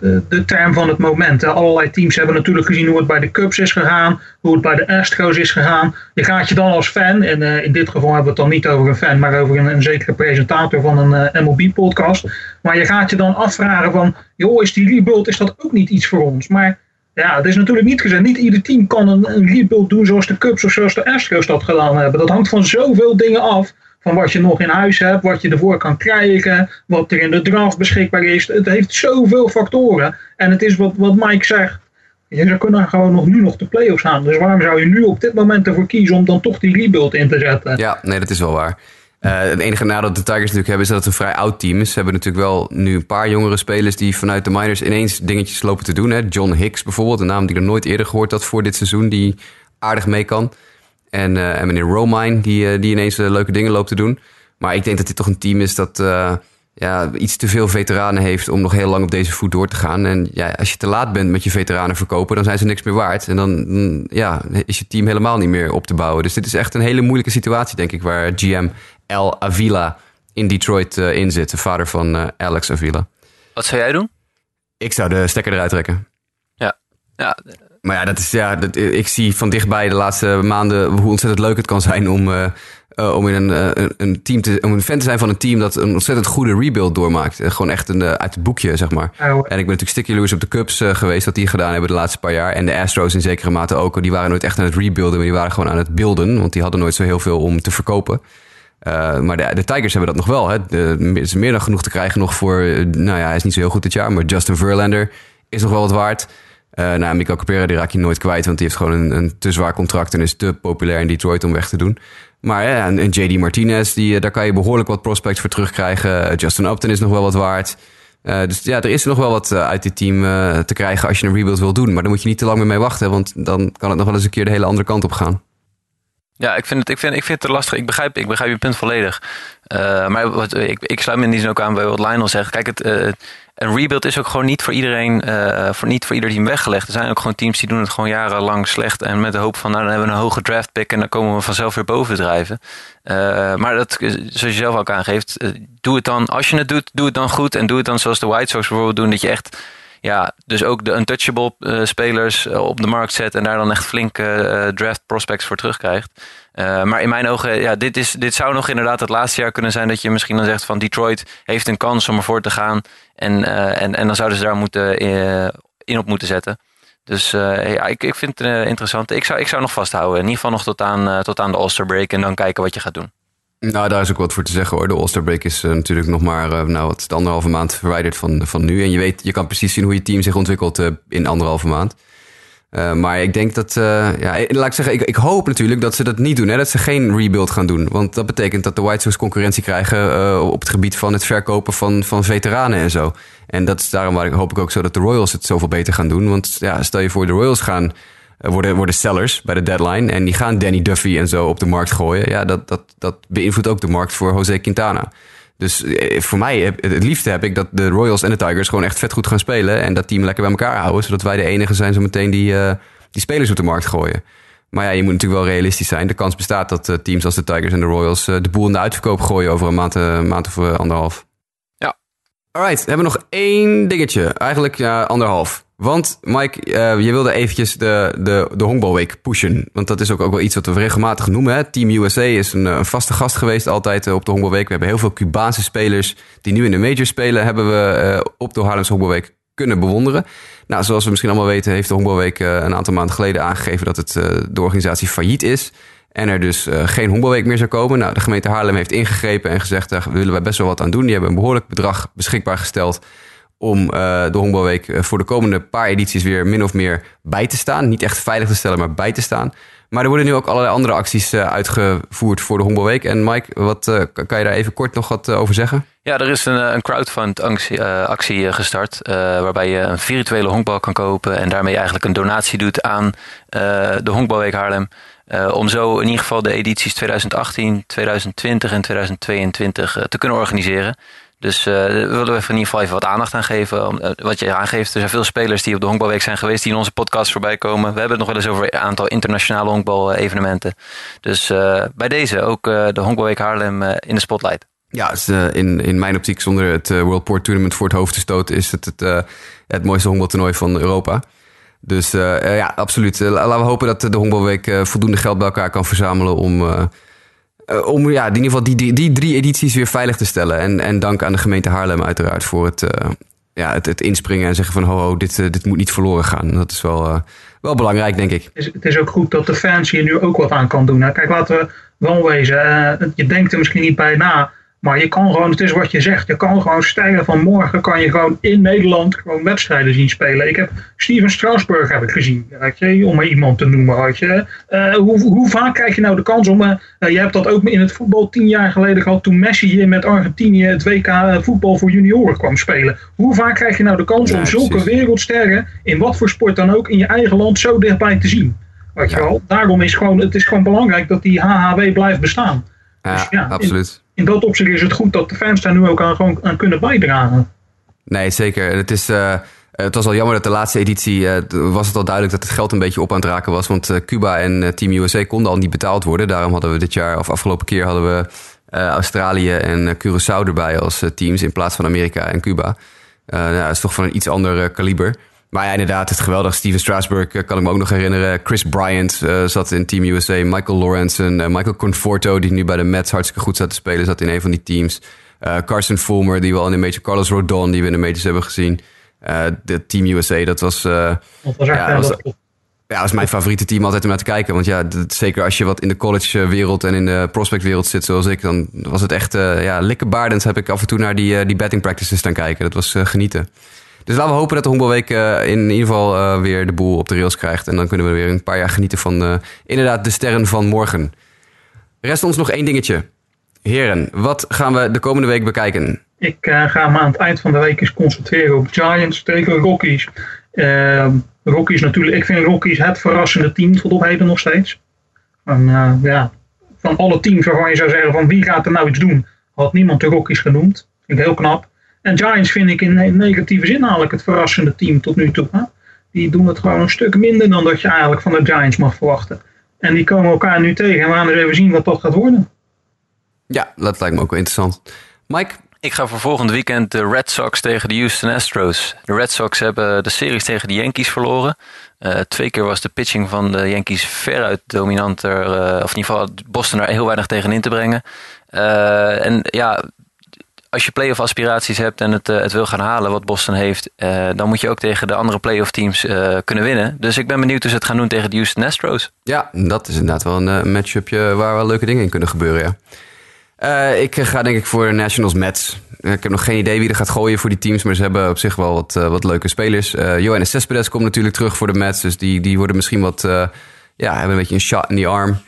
de, de, term van het moment. Uh, allerlei teams hebben natuurlijk gezien hoe het bij de Cubs is gegaan, hoe het bij de Astros is gegaan. Je gaat je dan als fan, en uh, in dit geval hebben we het dan niet over een fan, maar over een, een zekere presentator van een MLB-podcast. Maar je gaat je dan afvragen van, joh, is die rebuild, is dat ook niet iets voor ons? Maar ja, het is natuurlijk niet gezegd. Niet ieder team kan een, een rebuild doen zoals de Cubs of zoals de Astros dat gedaan hebben. Dat hangt van zoveel dingen af wat je nog in huis hebt, wat je ervoor kan krijgen, wat er in de draft beschikbaar is. Het heeft zoveel factoren. En het is wat, wat Mike zegt. Je kunnen gewoon nog nu nog de play-offs gaan. Dus waarom zou je nu op dit moment ervoor kiezen om dan toch die rebuild in te zetten? Ja, nee, dat is wel waar. Uh, het enige nadeel dat de Tigers natuurlijk hebben is dat het een vrij oud team is. Ze hebben natuurlijk wel nu een paar jongere spelers die vanuit de minors ineens dingetjes lopen te doen. Hè. John Hicks bijvoorbeeld, een naam die ik er nooit eerder gehoord had voor dit seizoen, die aardig mee kan. En, en meneer Romine, die, die ineens leuke dingen loopt te doen. Maar ik denk dat dit toch een team is dat ja, iets te veel veteranen heeft om nog heel lang op deze voet door te gaan. En ja, als je te laat bent met je veteranen verkopen, dan zijn ze niks meer waard. En dan ja, is je team helemaal niet meer op te bouwen. Dus dit is echt een hele moeilijke situatie, denk ik, waar GM El Avila in Detroit uh, in zit. De vader van uh, Alex Avila. Wat zou jij doen? Ik zou de stekker eruit trekken. Ja, ja. Maar ja, dat is, ja dat, ik zie van dichtbij de laatste maanden hoe ontzettend leuk het kan zijn om... Uh, uh, om in een, uh, een, team te, om een fan te zijn van een team dat een ontzettend goede rebuild doormaakt. Gewoon echt een, uit het boekje, zeg maar. En ik ben natuurlijk sticky loose op de Cubs geweest, wat die gedaan hebben de laatste paar jaar. En de Astros in zekere mate ook. Die waren nooit echt aan het rebuilden, maar die waren gewoon aan het beelden. Want die hadden nooit zo heel veel om te verkopen. maar de, de, Tigers hebben dat nog wel. Hè. De, is meer dan genoeg te krijgen nog voor... nou ja, hij is niet zo heel goed dit jaar, maar Justin Verlander is nog wel wat waard. Uh, nou, Capera die raak je nooit kwijt, want die heeft gewoon een, een te zwaar contract en is te populair in Detroit om weg te doen. Maar ja, en, JD Martinez, die, eh, daar kan je behoorlijk wat prospects voor terugkrijgen. Justin Upton is nog wel wat waard. Dus ja, er is nog wel wat uit dit team te krijgen als je een rebuild wil doen. Maar dan moet je niet te lang meer mee wachten, want dan kan het nog wel eens een keer de hele andere kant op gaan. Ja, ik vind het, ik vind, ik vind het lastig. Ik begrijp, ik begrijp je punt volledig. Uh, maar wat, ik, ik sluit me in die zin ook aan bij wat Lionel zegt. Kijk, het, uh, een rebuild is ook gewoon niet voor iedereen, uh, voor, niet voor ieder team weggelegd. Er zijn ook gewoon teams die doen het gewoon jarenlang slecht. En met de hoop van, nou dan hebben we een hoge draft pick en dan komen we vanzelf weer bovendrijven. maar dat, zoals je zelf ook aangeeft, doe het dan, als je het doet, doe het dan goed. En doe het dan zoals de White Sox bijvoorbeeld doen, dat je echt ja, dus ook de untouchable uh, spelers op de markt zet en daar dan echt flinke uh, draft prospects voor terugkrijgt. Maar in mijn ogen, ja, dit, is, dit zou nog inderdaad het laatste jaar kunnen zijn dat je misschien dan zegt van Detroit heeft een kans om ervoor te gaan. En, en, en dan zouden ze daar moeten, in op moeten zetten. Dus ja, ik, ik vind het interessant. Ik zou, ik zou nog vasthouden. In ieder geval nog tot aan, tot aan de All-Star break en dan kijken wat je gaat doen. Nou, daar is ook wat voor te zeggen hoor. De All-Star is natuurlijk nog maar nou, wat, anderhalve maand verwijderd van, van nu. En je weet, je kan precies zien hoe je team zich ontwikkelt in anderhalve maand. Maar ik denk dat, ja, laat ik zeggen, ik, ik, hoop natuurlijk dat ze dat niet doen. Hè, dat ze geen rebuild gaan doen. Want dat betekent dat de White Sox concurrentie krijgen op het gebied van het verkopen van, van veteranen en zo. En dat is daarom waar ik, hoop ik ook zo dat de Royals het zoveel beter gaan doen. Want ja, stel je voor, de Royals gaan worden, worden sellers bij de deadline. En die gaan Danny Duffy en zo op de markt gooien. Ja, dat, dat, dat beïnvloedt ook de markt voor Jose Quintana. Dus eh, voor mij, het liefste heb ik dat de Royals en de Tigers gewoon echt vet goed gaan spelen. En dat team lekker bij elkaar houden. Zodat wij de enige zijn zo meteen die, uh, die spelers op de markt gooien. Maar ja, je moet natuurlijk wel realistisch zijn. De kans bestaat dat teams als de Tigers en de Royals de boel in de uitverkoop gooien over een maand, maand of anderhalf. Ja. Alright, we hebben nog één dingetje. Eigenlijk ja, anderhalf. Want Mike, uh, je wilde eventjes de, de, de honkbalweek pushen. Want dat is ook, ook wel iets wat we regelmatig noemen. Hè? Team USA is een, een vaste gast geweest altijd uh, op de honkbalweek. We hebben heel veel Cubaanse spelers die nu in de major spelen... hebben we op de Haarlems honkbalweek kunnen bewonderen. Nou, zoals we misschien allemaal weten... heeft de honkbalweek een aantal maanden geleden aangegeven... dat het, de organisatie failliet is... En er dus geen honkbalweek meer zou komen. Nou, de gemeente Haarlem heeft ingegrepen en gezegd... daar willen wij best wel wat aan doen. Die hebben een behoorlijk bedrag beschikbaar gesteld om uh, de honkbalweek eh, voor de komende paar edities weer min of meer bij te staan. Niet echt veilig te stellen, maar bij te staan. Maar er worden nu ook allerlei andere acties uh, uitgevoerd voor de honkbalweek. En Mike, wat uh, kan je daar even kort nog wat over zeggen? Ja, er is een, een crowdfund actie, actie gestart. waarbij je een virtuele honkbal kan kopen. En daarmee eigenlijk een donatie doet aan de honkbalweek Haarlem. om zo in ieder geval de edities 2018, 2020 en 2022 te kunnen organiseren. Dus uh, daar willen we in ieder geval even wat aandacht aan geven. Uh, wat je aangeeft, er zijn veel spelers die op de honkbalweek zijn geweest... die in onze podcast voorbij komen. We hebben het nog wel eens over een aantal internationale honkbal-evenementen. Dus uh, bij deze ook de honkbalweek Haarlem in de spotlight. Ja, in, in mijn optiek zonder het World Port Tournament voor het hoofd te stoten... is het het, het mooiste honkbaltoernooi van Europa. Dus ja, absoluut. laten we hopen dat de honkbalweek voldoende geld bij elkaar kan verzamelen... om uh, om ja, in ieder geval die, die, die, drie edities weer veilig te stellen. En, en dank aan de gemeente Haarlem uiteraard voor het, uh, ja, het, het, inspringen en zeggen van ho, ho dit, uh, dit moet niet verloren gaan. Dat is wel, wel belangrijk, denk ik. Het is, ook goed dat de fans hier nu ook wat aan kan doen. Kijk, laten we wel wezen. je denkt er misschien niet bij na. Maar je kan gewoon, het is wat je zegt, je kan gewoon stijlen van morgen kan je gewoon in Nederland gewoon wedstrijden zien spelen. Ik heb Steven Strasburg heb ik gezien, weet je, om maar iemand te noemen. Weet je. Uh, hoe, hoe, vaak krijg je nou de kans om, uh, je hebt dat ook in het voetbal tien jaar geleden gehad toen Messi hier met Argentinië het WK voetbal voor junioren kwam spelen. Hoe vaak krijg je nou de kans om zulke wereldsterren, in wat voor sport dan ook, in je eigen land zo dichtbij te zien? Weet je wel? Daarom is gewoon, het is gewoon belangrijk dat die HHW blijft bestaan. Ja, Dus ja, absoluut. In dat opzicht is het goed dat de fans daar nu ook aan, gewoon aan kunnen bijdragen. Nee, zeker. Het, is, eh, het was al jammer dat de laatste editie eh, was het al duidelijk dat het geld een beetje op aan het raken was. Want eh, Cuba en Team USA konden al niet betaald worden. Daarom hadden we dit jaar, of afgelopen keer, hadden we Australië en Curaçao erbij als teams in plaats van Amerika en Cuba. Nou, dat is toch van een iets ander kaliber. Maar ja, inderdaad, het geweldig. Steven Strasburg eh, kan ik me ook nog herinneren. Chris Bryant eh, zat in Team USA. Michael Lawrenson, eh, Michael Conforto, die nu bij de Mets hartstikke goed zat te spelen, zat in een van die teams. Eh, Carson Fulmer, die we al in de major. Carlos Rodon, die we in de majors hebben gezien. De Team USA, dat was, Dat was echt Ja, was- ja, is mijn favoriete team altijd om naar te kijken. Want ja, dat- zeker als je wat in de collegewereld en in de prospectwereld zit zoals ik, dan was het echt, ja, likkebaardend heb ik af en toe naar die, die betting practices staan kijken. Dat was genieten. Dus laten we hopen dat de Honkbalweek eh, in ieder geval eh, weer de boel op de rails krijgt. En dan kunnen we weer een paar jaar genieten van eh, inderdaad de sterren van morgen. Rest ons nog één dingetje. Heren, wat gaan we de komende week bekijken? Ik ga me aan het eind van de week eens concentreren op Giants tegen Rockies. Eh, Rockies natuurlijk, ik vind Rockies het verrassende team tot op heden nog steeds. Ja, van alle teams waarvan je zou zeggen van wie gaat er nou iets doen, had niemand de Rockies genoemd. Vind ik heel knap. En Giants vind ik in ne- negatieve zin eigenlijk het verrassende team tot nu toe. Hè? Die doen het gewoon een stuk minder dan dat je eigenlijk van de Giants mag verwachten. En die komen elkaar nu tegen en we gaan eens even zien wat dat gaat worden. Ja, dat lijkt me ook wel interessant. Mike? Ik ga voor volgend weekend de Red Sox tegen de Houston Astros. De Red Sox hebben de series tegen de Yankees verloren. Eh, twee keer was de pitching van de Yankees veruit dominanter. eh, of in ieder geval had Boston er heel weinig tegen in te brengen. Eh, en ja, als je playoff aspiraties hebt en het, eh, het wil gaan halen wat Boston heeft, eh, dan moet je ook tegen de andere playoff teams eh, kunnen winnen. Dus ik ben benieuwd hoe ze het gaan doen tegen de Houston Astros. Ja, dat is inderdaad wel een matchupje waar wel leuke dingen in kunnen gebeuren, ja. Ik ga denk ik voor de Nationals Mets. Ik heb nog geen idee wie er gaat gooien voor die teams, maar ze hebben op zich wel wat, wat leuke spelers. Eh Johannes Cespedes komt natuurlijk terug voor de Mets, dus die, die worden misschien wat, ja, hebben een beetje een shot in die arm.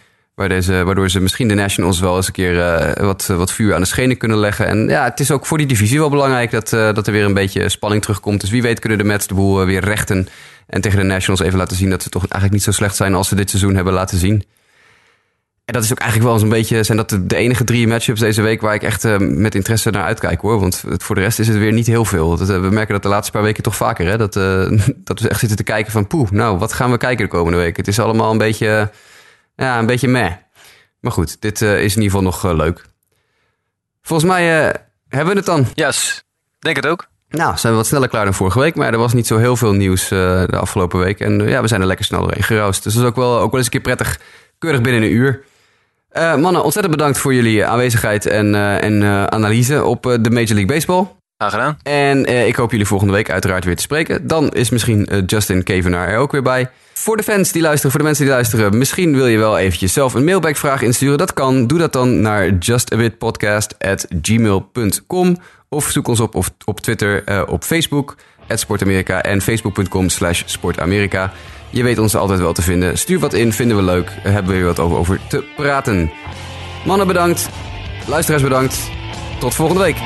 Waar deze, waardoor ze misschien de Nationals wel eens een keer eh, wat, wat vuur aan de schenen kunnen leggen. En ja, het is ook voor die divisie wel belangrijk dat, eh, dat er weer een beetje spanning terugkomt. Dus wie weet kunnen de Mets de boel eh, weer rechten. En tegen de Nationals even laten zien dat ze toch eigenlijk niet zo slecht zijn als ze dit seizoen hebben laten zien. En dat is ook eigenlijk wel eens een beetje, zijn dat de, enige drie matchups deze week waar ik echt met interesse naar uitkijk hoor. Want voor de rest is het weer niet heel veel. We merken dat de laatste paar weken toch vaker hè. Dat, <laughs> dat we echt zitten te kijken van poeh, nou wat gaan we kijken de komende week. Het is allemaal een beetje, ja, een beetje meh. Maar goed, dit eh, is in ieder geval nog eh, leuk. Volgens mij eh, hebben we het dan. Ja, denk het ook. Nou, zijn we wat sneller klaar dan vorige week. Maar er was niet zo heel veel nieuws de afgelopen week. En ja, we zijn er lekker snel doorheen geroust. Dus dat is ook wel, ook wel eens een keer prettig. Keurig binnen een uur. Mannen, ontzettend bedankt voor jullie aanwezigheid en, en analyse op de Major League Baseball. Graag gedaan. En ik hoop jullie volgende week uiteraard weer te spreken. Dan is misschien Justin Kevenaar er ook weer bij. Voor de fans die luisteren, voor de mensen die luisteren... misschien wil je wel eventjes zelf een mailbackvraag insturen. Dat kan. Doe dat dan naar justabitpodcast.gmail.com Of zoek ons op op, op Twitter, eh, op Facebook, @sportamerika en facebook.com slash sportamerika. Je weet ons altijd wel te vinden. Stuur wat in, vinden we leuk. Hebben we weer wat over, over te praten. Mannen bedankt. Luisteraars bedankt. Tot volgende week.